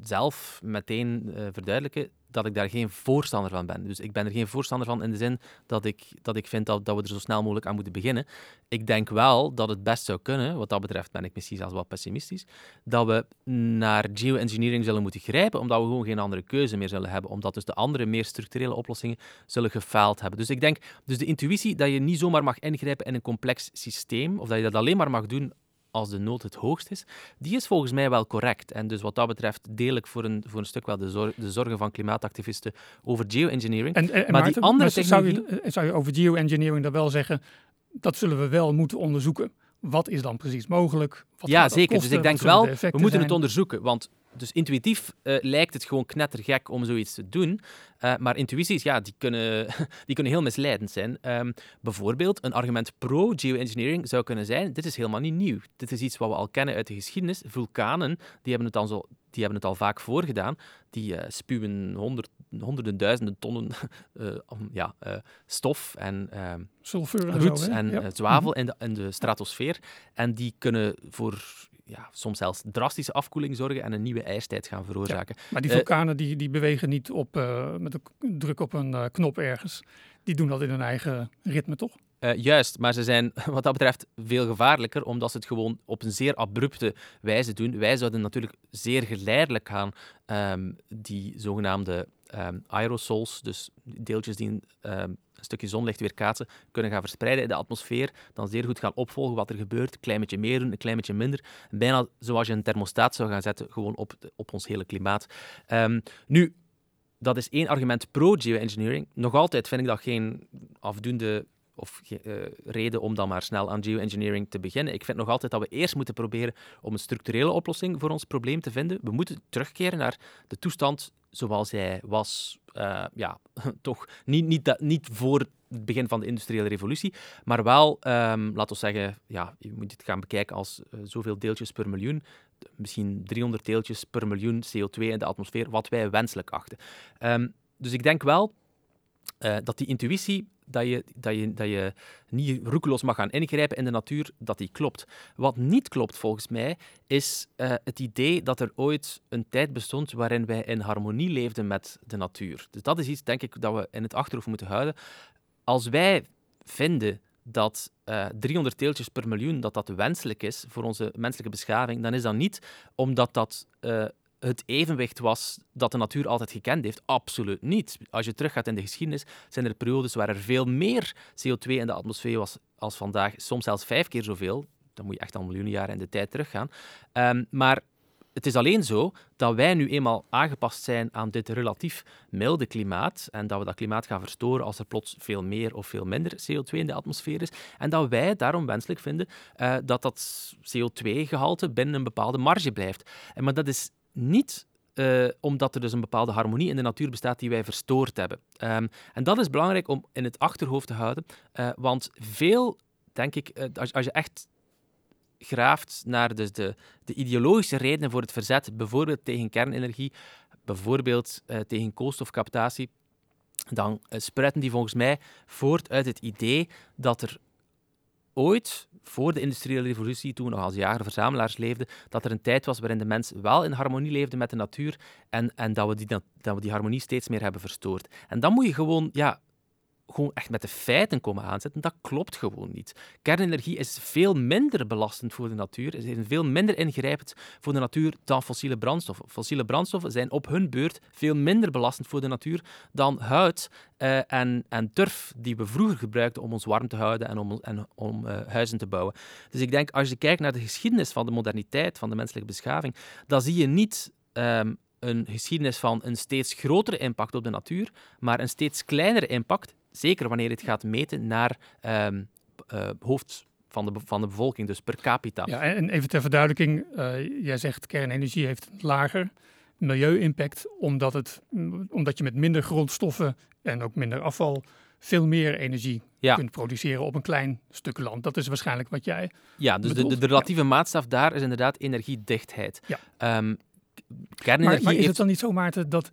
A: zelf meteen uh, verduidelijken. Dat ik daar geen voorstander van ben. Dus ik ben er geen voorstander van in de zin dat ik, dat ik vind dat, dat we er zo snel mogelijk aan moeten beginnen. Ik denk wel dat het best zou kunnen, wat dat betreft ben ik misschien zelfs wat pessimistisch, dat we naar geoengineering zullen moeten grijpen, omdat we gewoon geen andere keuze meer zullen hebben. Omdat dus de andere, meer structurele oplossingen zullen gefaald hebben. Dus ik denk, dus de intuïtie dat je niet zomaar mag ingrijpen in een complex systeem, of dat je dat alleen maar mag doen als de nood het hoogst is, die is volgens mij wel correct. En dus wat dat betreft deel ik voor een, voor een stuk wel de, de zorgen van klimaatactivisten over geoengineering.
B: En, en, maar die andere zou, je, zou je over geoengineering dan wel zeggen, dat zullen we wel moeten onderzoeken. Wat is dan precies mogelijk? Wat
A: ja, zeker. dus ik denk wel, we moeten het onderzoeken. Want dus intuïtief uh, lijkt het gewoon knettergek om zoiets te doen. Uh, maar intuïties, ja, die kunnen, die kunnen heel misleidend zijn. Um, bijvoorbeeld, een argument pro-geoengineering zou kunnen zijn, dit is helemaal niet nieuw. Dit is iets wat we al kennen uit de geschiedenis. Vulkanen, die hebben het al, zo, die hebben het al vaak voorgedaan. Die uh, spuwen honderd, honderden duizenden tonnen ja, stof en ehm,
B: sulfur
A: en, en zwavel mhm. in de, in de stratosfeer. En die kunnen voor ja, soms zelfs drastische afkoeling zorgen en een nieuwe ijstijd gaan veroorzaken.
B: maar die eh, vulkanen die, die bewegen niet op, uh, met een druk op een uh, knop ergens. Die doen dat in hun eigen ritme, toch?
A: juist, maar ze zijn wat dat betreft veel gevaarlijker, omdat ze het gewoon op een zeer abrupte wijze doen. Wij zouden natuurlijk zeer geleidelijk gaan um, die zogenaamde um, aerosols, dus deeltjes die um, een stukje zonlicht weerkaatsen, kunnen gaan verspreiden in de atmosfeer, dan zeer goed gaan opvolgen wat er gebeurt, een klein beetje meer doen, een klein beetje minder. Bijna zoals je een thermostaat zou gaan zetten, gewoon op, op ons hele klimaat. Um, nu, dat is één argument pro-geoengineering. Nog altijd vind ik dat geen afdoende of uh, reden om dan maar snel aan geoengineering te beginnen. Ik vind nog altijd dat we eerst moeten proberen om een structurele oplossing voor ons probleem te vinden. We moeten terugkeren naar de toestand zoals hij was, uh, ja, toch niet, niet, dat, niet voor het begin van de industriële revolutie, maar wel, um, laten we zeggen, ja, je moet het gaan bekijken als uh, zoveel deeltjes per miljoen, misschien 300 deeltjes per miljoen CO2 in de atmosfeer, wat wij wenselijk achten. Um, dus ik denk wel dat die intuïtie dat je, dat, je, dat je niet roekeloos mag gaan ingrijpen in de natuur, dat die klopt. Wat niet klopt volgens mij, is uh, het idee dat er ooit een tijd bestond waarin wij in harmonie leefden met de natuur. Dus dat is iets, denk ik, dat we in het achterhoofd moeten houden. Als wij vinden dat uh, eh, 300 teeltjes per miljoen dat dat wenselijk is voor onze menselijke beschaving, dan is dat niet omdat dat uh, het evenwicht was dat de natuur altijd gekend heeft. Absoluut niet. Als je teruggaat in de geschiedenis, zijn er periodes waar er veel meer CO2 in de atmosfeer was als vandaag. Soms zelfs vijf keer zoveel. Dan moet je echt al miljoenen jaren in de tijd teruggaan. Um, maar het is alleen zo dat wij nu eenmaal aangepast zijn aan dit relatief milde klimaat en dat we dat klimaat gaan verstoren als er plots veel meer of veel minder CO2 in de atmosfeer is. En dat wij daarom wenselijk vinden uh, dat dat CO2-gehalte binnen een bepaalde marge blijft. En, maar dat is niet uh, omdat er dus een bepaalde harmonie in de natuur bestaat die wij verstoord hebben. Um, en dat is belangrijk om in het achterhoofd te houden, uh, want veel, denk ik, uh, als, als, je echt graaft naar dus de, de ideologische redenen voor het verzet, bijvoorbeeld tegen kernenergie, bijvoorbeeld tegen koolstofcaptatie, dan spruiten die volgens mij voort uit het idee dat er ooit, voor de industriële revolutie, toen we nog als jager-verzamelaars leefden, dat er een tijd was waarin de mens wel in harmonie leefde met de natuur en, en dat, we die, dat we die harmonie steeds meer hebben verstoord. En dan moet je gewoon ja, gewoon echt met de feiten komen aanzetten, dat klopt gewoon niet. Kernenergie is veel minder belastend voor de natuur, is veel minder ingrijpend voor de natuur dan fossiele brandstoffen. Fossiele brandstoffen zijn op hun beurt veel minder belastend voor de natuur dan hout uh, en, en turf die we vroeger gebruikten om ons warm te houden en om, en om uh, huizen te bouwen. Dus ik denk, als je kijkt naar de geschiedenis van de moderniteit, van de menselijke beschaving, dan zie je niet um, een geschiedenis van een steeds grotere impact op de natuur, maar een steeds kleinere impact zeker wanneer je het gaat meten naar um, uh, hoofd van de, van de bevolking, dus per capita.
B: Ja, en even ter verduidelijking, uh, jij zegt kernenergie heeft een lager milieu-impact, omdat, het, omdat je met minder grondstoffen en ook minder afval veel meer energie ja. kunt produceren op een klein stuk land. Dat is waarschijnlijk wat jij.
A: Ja, dus de, de, relatieve maatstaf daar is inderdaad energiedichtheid.
B: Ja. Um, kernenergie maar, maar is het dan niet zo, Maarten, dat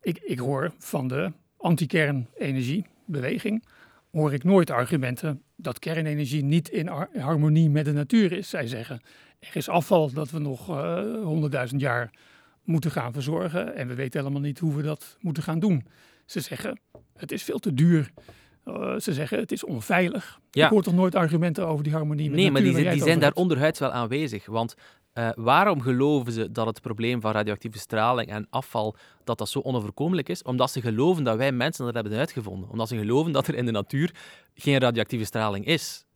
B: ik, ik hoor van de anti-kernenergie, beweging hoor ik nooit argumenten dat kernenergie niet in harmonie met de natuur is. Zij zeggen, er is afval dat we nog eh, honderdduizend jaar moeten gaan verzorgen en we weten helemaal niet hoe we dat moeten gaan doen. Ze zeggen, het is veel te duur. Uh, ze zeggen, het is onveilig. Ja. Ik hoor toch nooit argumenten over die harmonie met
A: Nee, maar
B: die,
A: die zijn daar onderhuids wel aanwezig. Want uh, waarom geloven ze dat het probleem van radioactieve straling en afval dat dat zo onoverkomelijk is? Omdat ze geloven dat wij mensen dat hebben uitgevonden. Omdat ze geloven dat er in de natuur geen radioactieve straling is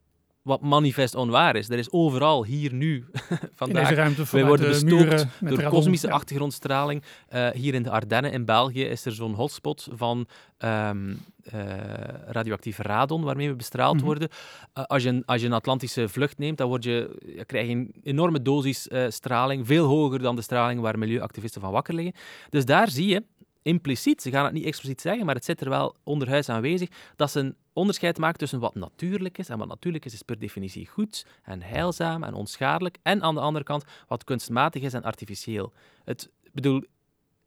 A: wat manifest onwaar is. Er is overal, hier, nu, vandaag.
B: In ruimte
A: wij worden bestookt door kosmische achtergrondstraling. Uh, hier in de Ardennen in België is er zo'n hotspot van um, uh, radioactief radon waarmee we bestraald mm worden. Uh, als, je een, als je een Atlantische vlucht neemt, dan word je, je krijg je een enorme dosis straling, veel hoger dan de straling waar milieuactivisten van wakker liggen. Dus daar zie je impliciet, ze gaan het niet expliciet zeggen, maar het zit er wel onderhuis aanwezig, dat ze een onderscheid maken tussen wat natuurlijk is. En wat natuurlijk is, is per definitie goed en heilzaam en onschadelijk. En aan de andere kant wat kunstmatig is en artificieel. Het bedoel,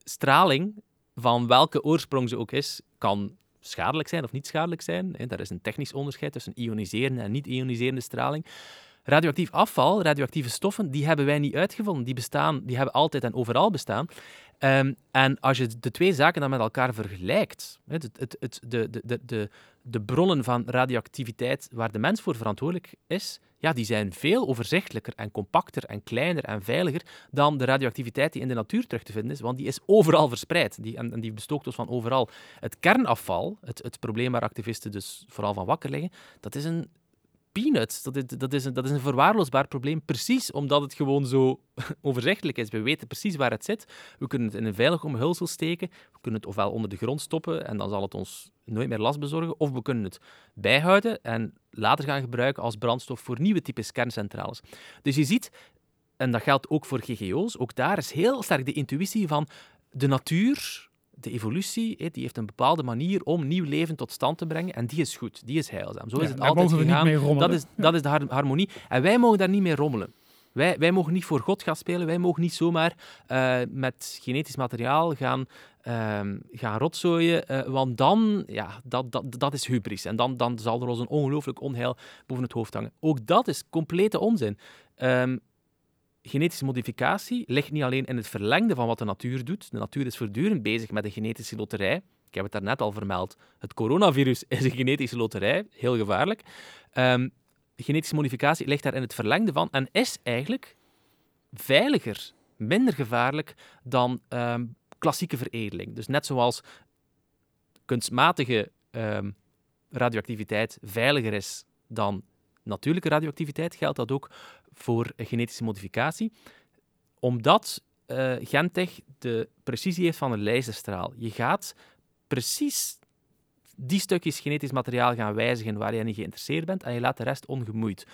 A: straling, van welke oorsprong ze ook is, kan schadelijk zijn of niet schadelijk zijn. Daar is een technisch onderscheid tussen ioniserende en niet-ioniserende straling. Radioactief afval, radioactieve stoffen, die hebben wij niet uitgevonden. Die bestaan, die hebben altijd en overal bestaan. Um, en als je de twee zaken dan met elkaar vergelijkt, het, het, de, de, de, de bronnen van radioactiviteit waar de mens voor verantwoordelijk is, ja, die zijn veel overzichtelijker en compacter en kleiner en veiliger dan de radioactiviteit die in de natuur terug te vinden is, want die is overal verspreid die, en, die bestookt ons van overal. Het kernafval, het, het probleem waar activisten dus vooral van wakker liggen, dat is een peanuts. Dat is, dat, is een, dat is een verwaarloosbaar probleem, precies omdat het gewoon zo overzichtelijk is. We weten precies waar het zit. We kunnen het in een veilig omhulsel steken. We kunnen het ofwel onder de grond stoppen en dan zal het ons nooit meer last bezorgen. Of we kunnen het bijhouden en later gaan gebruiken als brandstof voor nieuwe types kerncentrales. Dus je ziet, en dat geldt ook voor GGO's, ook daar is heel sterk de intuïtie van de natuur de evolutie die heeft een bepaalde manier om nieuw leven tot stand te brengen. En die is goed, die is heilzaam. Zo is het altijd gegaan. Dat is, dat is de harmonie. En wij mogen daar niet mee rommelen. Wij, wij mogen niet voor God gaan spelen. Wij mogen niet zomaar uh, met genetisch materiaal gaan, uh, gaan rotzooien. Uh, want dan, ja, dat, dat, dat is hubris. En dan, dan zal er ons een ongelooflijk onheil boven het hoofd hangen. Ook dat is complete onzin. Um, genetische modificatie ligt niet alleen in het verlengde van wat de natuur doet. De natuur is voortdurend bezig met een genetische loterij. Ik heb het daarnet al vermeld. Het coronavirus is een genetische loterij, heel gevaarlijk. Um, genetische modificatie ligt daar in het verlengde van en is eigenlijk veiliger, minder gevaarlijk dan um, klassieke veredeling. Dus net zoals kunstmatige um, radioactiviteit veiliger is dan natuurlijke radioactiviteit, geldt dat ook voor genetische modificatie. Omdat uh, Gentech de precisie heeft van een laserstraal. Je gaat precies die stukjes genetisch materiaal gaan wijzigen waar je niet geïnteresseerd bent en je laat de rest ongemoeid.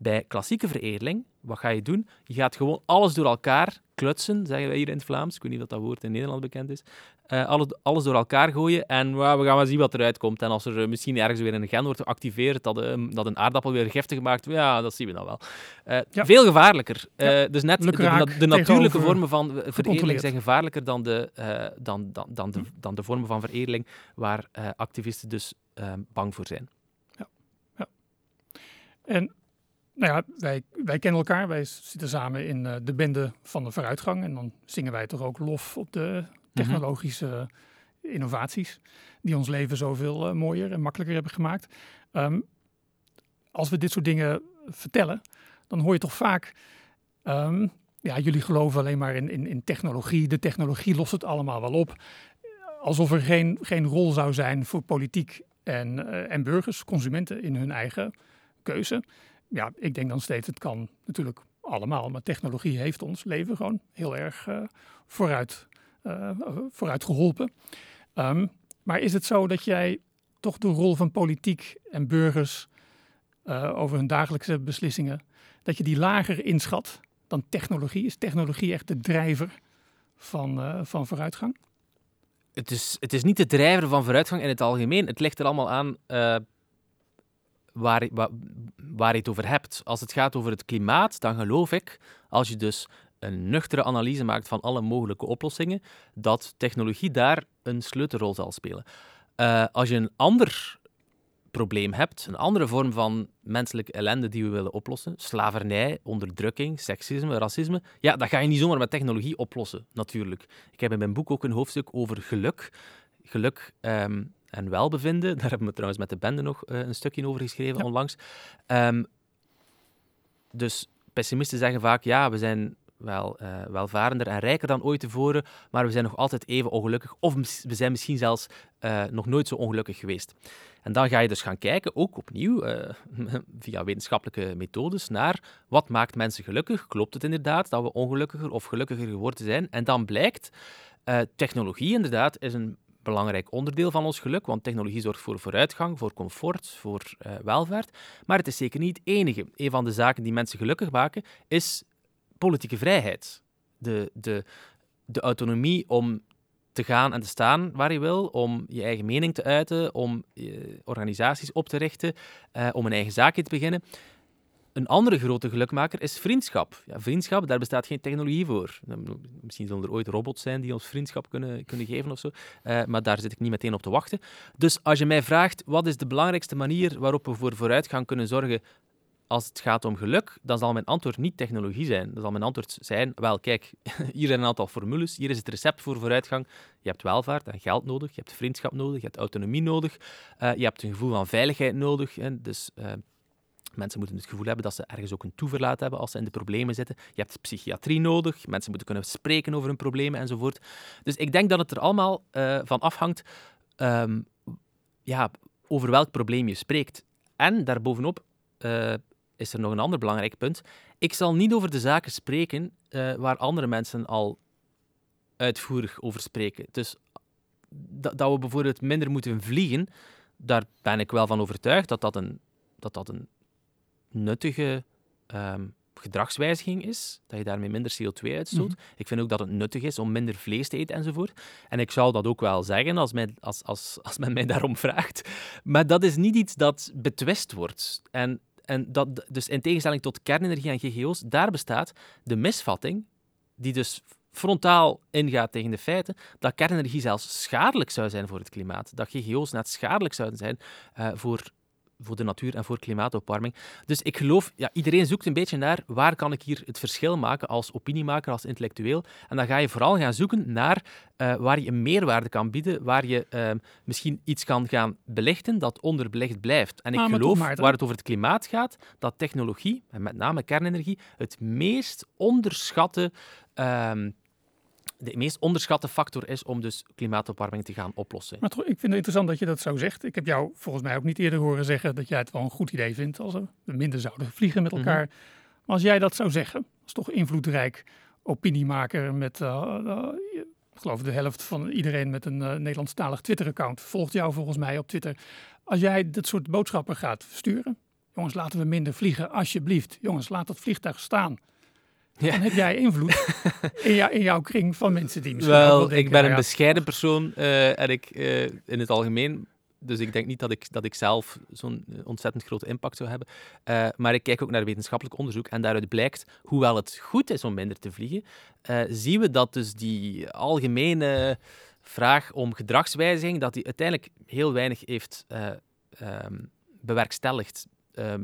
A: Bij klassieke veredeling, wat ga je doen? Je gaat gewoon alles door elkaar klutsen, zeggen wij hier in het Vlaams. Ik weet niet of dat woord in Nederland bekend is. Uh, alles, alles, door elkaar gooien en we gaan maar zien wat eruit komt. En als er uh, misschien ergens weer een gen wordt geactiveerd dat, uh, dat een aardappel weer giftig maakt, ja, dat zien we dan wel. Ja. Veel gevaarlijker. Ja. Dus net de, de, de natuurlijke vormen van veredeling zijn gevaarlijker dan de, dan, dan, dan, de, dan de vormen van veredeling waar activisten dus bang voor zijn.
B: Ja. ja. En nou ja, wij, wij kennen elkaar. Wij zitten samen in uh, de bende van de vooruitgang. En dan zingen wij toch ook lof op de technologische innovaties. Die ons leven zoveel uh, mooier en makkelijker hebben gemaakt. Um, als we dit soort dingen vertellen, dan hoor je toch vaak. Um, ja, jullie geloven alleen maar in, in, in technologie. De technologie lost het allemaal wel op. Alsof er geen, geen rol zou zijn voor politiek en, uh, en burgers, consumenten in hun eigen keuze ja, ik denk dan steeds, het kan natuurlijk allemaal, maar technologie heeft ons leven gewoon heel erg uh, vooruit, uh, vooruit geholpen. Um, maar is het zo dat jij toch de rol van politiek en burgers uh, over hun dagelijkse beslissingen, dat je die lager inschat dan technologie? Is technologie echt de drijver van, van vooruitgang?
A: Het is, het is niet de drijver van vooruitgang in het algemeen. Het ligt er allemaal aan waar, waar, je het over hebt. Als het gaat over het klimaat, dan geloof ik, als je dus een nuchtere analyse maakt van alle mogelijke oplossingen, dat technologie daar een sleutelrol zal spelen. Uh, als je een ander probleem hebt, een andere vorm van menselijke ellende die we willen oplossen, slavernij, onderdrukking, seksisme, racisme, ja, dat ga je niet zomaar met technologie oplossen, natuurlijk. Ik heb in mijn boek ook een hoofdstuk over geluk. Geluk ehm, en welbevinden. Daar hebben we trouwens met de bende nog uh, een stukje over geschreven onlangs. Um, dus pessimisten zeggen vaak, ja, we zijn wel uh, welvarender en rijker dan ooit tevoren, maar we zijn nog altijd even ongelukkig. Of we zijn misschien zelfs uh, nog nooit zo ongelukkig geweest. En dan ga je dus gaan kijken, ook opnieuw, uh, via wetenschappelijke methodes, naar wat maakt mensen gelukkig. Klopt het inderdaad dat we ongelukkiger of gelukkiger geworden zijn? En dan blijkt, technologie inderdaad is een belangrijk onderdeel van ons geluk, want technologie zorgt voor vooruitgang, voor comfort, voor uh, welvaart. Maar het is zeker niet het enige. Een van de zaken die mensen gelukkig maken is politieke vrijheid. De, de, de autonomie om te gaan en te staan waar je wil, om je eigen mening te uiten, om organisaties op te richten, uh, om een eigen zaakje te beginnen. Een andere grote gelukmaker is vriendschap. Ja, vriendschap, daar bestaat geen technologie voor. Misschien zullen er ooit robots zijn die ons vriendschap kunnen, kunnen geven of zo. Uh, maar daar zit ik niet meteen op te wachten. Dus als je mij vraagt, wat is de belangrijkste manier waarop we voor vooruitgang kunnen zorgen als het gaat om geluk, dan zal mijn antwoord niet technologie zijn. Dan zal mijn antwoord zijn, wel kijk, hier zijn een aantal formules, hier is het recept voor vooruitgang. Je hebt welvaart en geld nodig, je hebt vriendschap nodig, je hebt autonomie nodig, uh, je hebt een gevoel van veiligheid nodig. Hè, dus uh, mensen moeten het gevoel hebben dat ze ergens ook een toeverlaat hebben als ze in de problemen zitten. Je hebt psychiatrie nodig, mensen moeten kunnen spreken over hun problemen enzovoort. Dus ik denk dat het er allemaal uh, van afhangt um, ja, over welk probleem je spreekt. En daarbovenop is er nog een ander belangrijk punt. Ik zal niet over de zaken spreken uh, waar andere mensen al uitvoerig over spreken. Dus dat we bijvoorbeeld minder moeten vliegen, daar ben ik wel van overtuigd dat dat een, dat dat een nuttige um, gedragswijziging is, dat je daarmee minder CO2 uitstoot. Mm Ik vind ook dat het nuttig is om minder vlees te eten enzovoort. En ik zou dat ook wel zeggen als, men, als, als, als men mij daarom vraagt. Maar dat is niet iets dat betwist wordt. En en dat, dus in tegenstelling tot kernenergie en GGO's, daar bestaat de misvatting, die dus frontaal ingaat tegen de feiten, dat kernenergie zelfs schadelijk zou zijn voor het klimaat. Dat GGO's net schadelijk zouden zijn uh, voor voor de natuur en voor klimaatopwarming. Dus ik geloof, ja, iedereen zoekt een beetje naar waar kan ik hier het verschil maken als opiniemaker, als intellectueel. En dan ga je vooral gaan zoeken naar uh, waar je een meerwaarde kan bieden, waar je uh, misschien iets kan gaan belichten dat onderbelicht blijft. En ik ah, geloof, waar het over het klimaat gaat, dat technologie, en met name kernenergie, het meest onderschatte um, de meest onderschatte factor is om dus klimaatopwarming te gaan oplossen.
B: Maar toch, ik vind het interessant dat je dat zo zegt. Ik heb jou volgens mij ook niet eerder horen zeggen dat jij het wel een goed idee vindt als we minder zouden vliegen met elkaar. Mhm. Maar als jij dat zou zeggen, als toch invloedrijk opiniemaker met, uh, uh, ik geloof de helft van iedereen met een uh, Nederlandstalig Twitter-account volgt jou volgens mij op Twitter. Als jij dat soort boodschappen gaat versturen, jongens laten we minder vliegen alsjeblieft. Jongens laat dat vliegtuig staan. Ja. Dan heb jij invloed in, jou, in, jouw kring van mensen die misschien
A: wel,
B: wel
A: ik ben een bescheiden persoon uh, en ik uh, in het algemeen. Dus ik denk niet dat ik, dat ik zelf zo'n ontzettend grote impact zou hebben. Uh, maar ik kijk ook naar wetenschappelijk onderzoek en daaruit blijkt, hoewel het goed is om minder te vliegen, zien we dat dus die algemene vraag om gedragswijziging, dat die uiteindelijk heel weinig heeft um, bewerkstelligd. Ehm,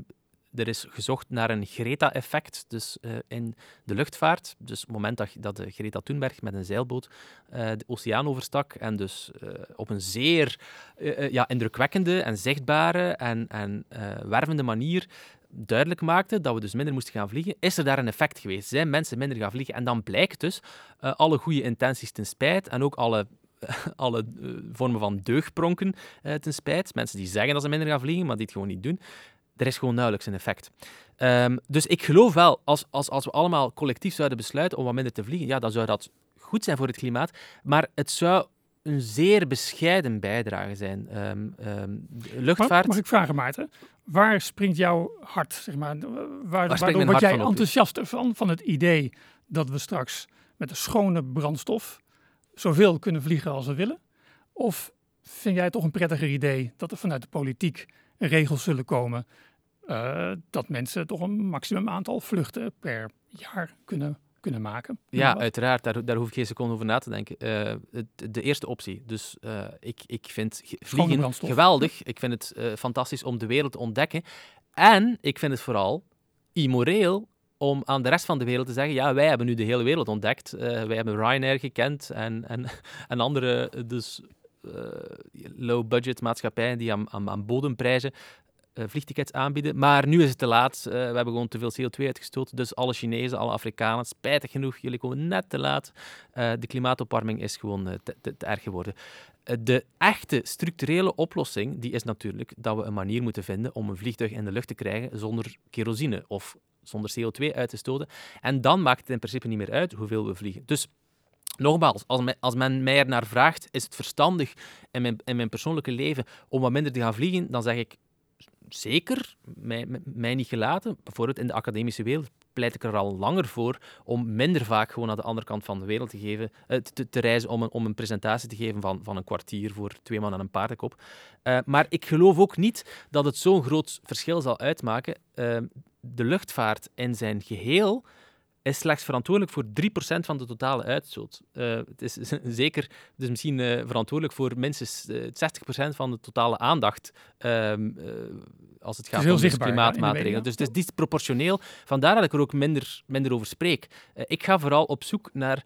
A: er is gezocht naar een Greta-effect, dus uh, in de luchtvaart. Dus het moment dat, dat de Greta Thunberg met een zeilboot uh, de oceaan overstak en dus op een zeer ja, indrukwekkende en zichtbare en, en wervende manier duidelijk maakte dat we dus minder moesten gaan vliegen, is er daar een effect geweest. Zijn mensen minder gaan vliegen? En dan blijkt dus alle goede intenties ten spijt en ook alle alle vormen van deugdpronken ten spijt. Mensen die zeggen dat ze minder gaan vliegen, maar die het gewoon niet doen er is gewoon nauwelijks een effect. Um, dus ik geloof wel, als, als, als we allemaal collectief zouden besluiten om wat minder te vliegen, ja, dan zou dat goed zijn voor het klimaat. Maar het zou een zeer bescheiden bijdrage zijn. Um, um, luchtvaart... Mag,
B: mag, ik vragen, Maarten? Waar springt jouw hart, zeg maar? Waar, waar waardoor word jij enthousiast van, van het idee dat we straks met een schone brandstof zoveel kunnen vliegen als we willen? Of vind jij het toch een prettiger idee dat er vanuit de politiek regels zullen komen uh, dat mensen toch een maximum aantal vluchten per jaar kunnen kunnen maken.
A: Ja, uiteraard. Daar, daar hoef ik geen seconde over na te denken. Uh, de eerste optie. Dus uh, ik, ik vind vliegen geweldig. Ik vind het fantastisch om de wereld te ontdekken. En ik vind het vooral immoreel om aan de rest van de wereld te zeggen, ja, wij hebben nu de hele wereld ontdekt. wij hebben Ryanair gekend en, en, en andere dus, low-budget maatschappijen die aan, aan, bodemprijzen uh, vliegtickets aanbieden. Maar nu is het te laat. Uh, we hebben gewoon te veel CO2 uitgestoten. Dus alle Chinezen, alle Afrikanen, spijtig genoeg, jullie komen net te laat. De klimaatopwarming is gewoon te, te, te, erg geworden. de echte structurele oplossing die is natuurlijk dat we een manier moeten vinden om een vliegtuig in de lucht te krijgen zonder kerosine of zonder CO2 uit te stoten. En dan maakt het in principe niet meer uit hoeveel we vliegen. Dus Nogmaals, als men, als men mij er naar vraagt, is het verstandig in mijn, in mijn persoonlijke leven om wat minder te gaan vliegen, dan zeg ik zeker, mij, niet gelaten. Bijvoorbeeld in de academische wereld pleit ik er al langer voor om minder vaak gewoon naar de andere kant van de wereld te, geven, eh, te, reizen om een, om een presentatie te geven van, van een kwartier voor twee man aan een paardenkop. Uh, maar ik geloof ook niet dat het zo'n groot verschil zal uitmaken. Uh, de luchtvaart in zijn geheel is slechts verantwoordelijk voor 3% van de totale uitstoot. Uh, het is zeker dus misschien uh, verantwoordelijk voor minstens uh, eh, 60% van de totale aandacht ehm, als het gaat om dus klimaatmaatregelen. dus het is disproportioneel. Vandaar dat ik er ook minder, minder over spreek. ik ga vooral op zoek naar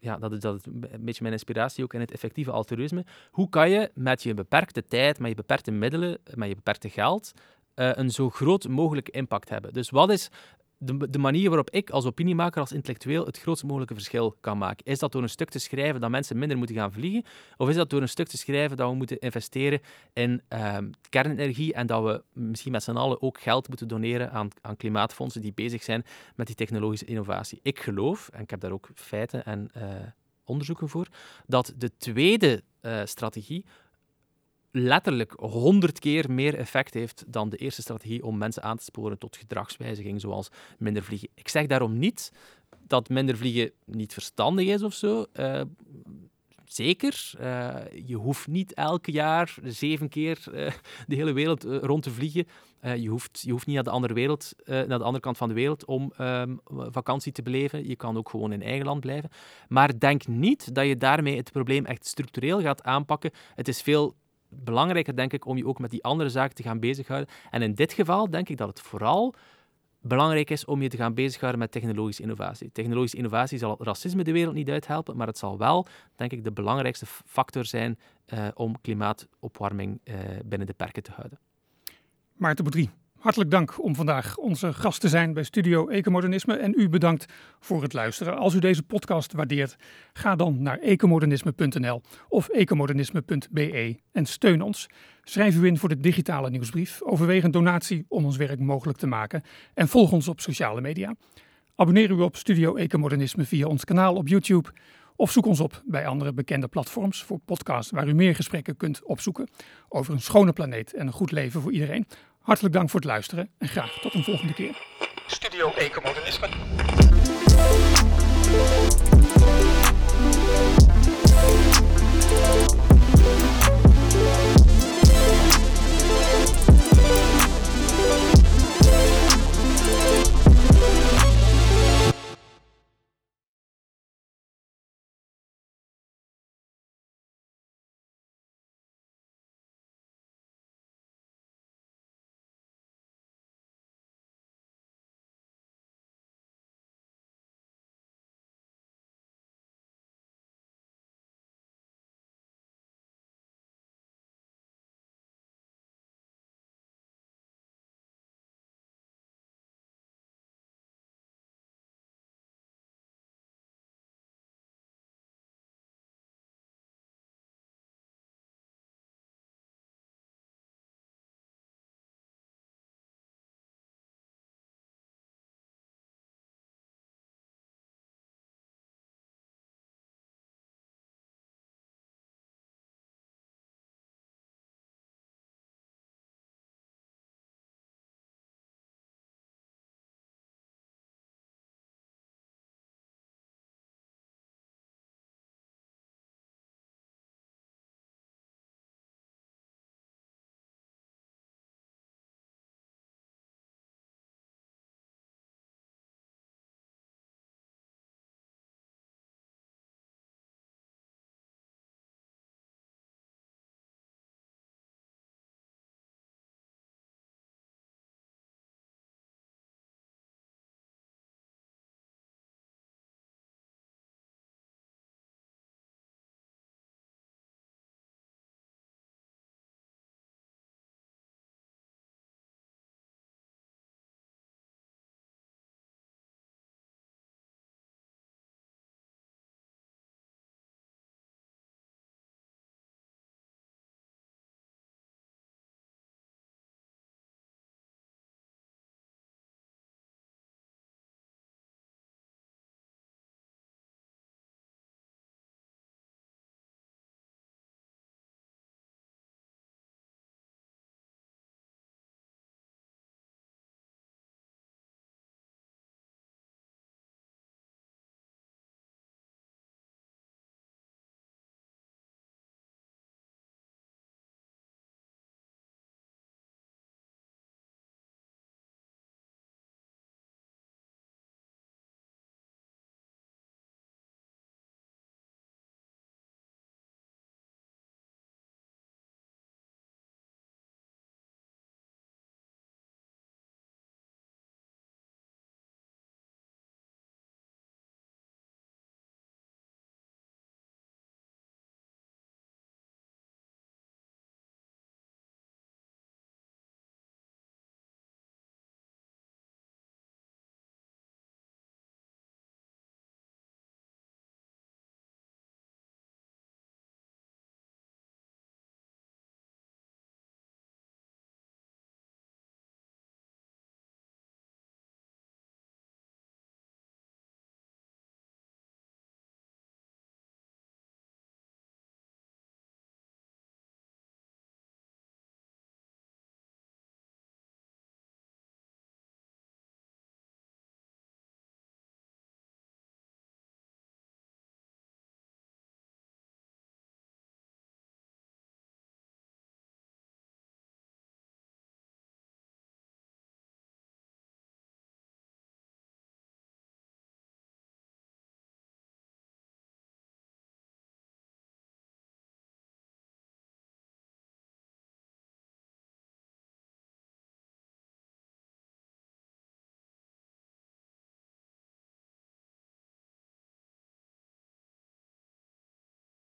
A: ja, dat is, dat is een beetje mijn inspiratie ook in het effectieve altruïsme. Hoe kan je met je beperkte tijd, met je beperkte middelen, met je beperkte geld, een zo groot mogelijke impact hebben? Dus wat is de, de, manier waarop ik als opiniemaker, als intellectueel, het grootst mogelijke verschil kan maken. Is dat door een stuk te schrijven dat mensen minder moeten gaan vliegen? Of is dat door een stuk te schrijven dat we moeten investeren in ehm, kernenergie en dat we misschien met z'n allen ook geld moeten doneren aan, aan klimaatfondsen die bezig zijn met die technologische innovatie? Ik geloof, en ik heb daar ook feiten en uh, onderzoeken voor, dat de tweede uh, strategie letterlijk honderd keer meer effect heeft dan de eerste strategie om mensen aan te sporen tot gedragswijziging, zoals minder vliegen. Ik zeg daarom niet dat minder vliegen niet verstandig is of zo. Uh, zeker. Uh, je hoeft niet elke jaar zeven keer uh, de hele wereld rond te vliegen. je, hoeft, je hoeft niet naar de andere wereld, naar de andere kant van de wereld om um, vakantie te beleven. Je kan ook gewoon in eigen land blijven. Maar denk niet dat je daarmee het probleem echt structureel gaat aanpakken. Het is veel belangrijker, denk ik, om je ook met die andere zaken te gaan bezighouden. En in dit geval denk ik dat het vooral belangrijk is om je te gaan bezighouden met technologische innovatie. Technologische innovatie zal racisme de wereld niet uithelpen, maar het zal wel, denk ik, de belangrijkste factor zijn uh, om klimaatopwarming uh, binnen de perken te houden.
B: Maarten Boudry, Hartelijk dank om vandaag onze gast te zijn bij Studio Ecomodernisme en u bedankt voor het luisteren. Als u deze podcast waardeert, ga dan naar ecomodernisme.nl of ecomodernisme.be en steun ons. Schrijf u in voor de digitale nieuwsbrief, overweeg een donatie om ons werk mogelijk te maken en volg ons op sociale media. Abonneer u op Studio Ecomodernisme via ons kanaal op YouTube of zoek ons op bij andere bekende platforms voor podcasts waar u meer gesprekken kunt opzoeken over een schone planeet en een goed leven voor iedereen. Hartelijk dank voor het luisteren en graag tot een volgende keer. Studio Ecomodernisme.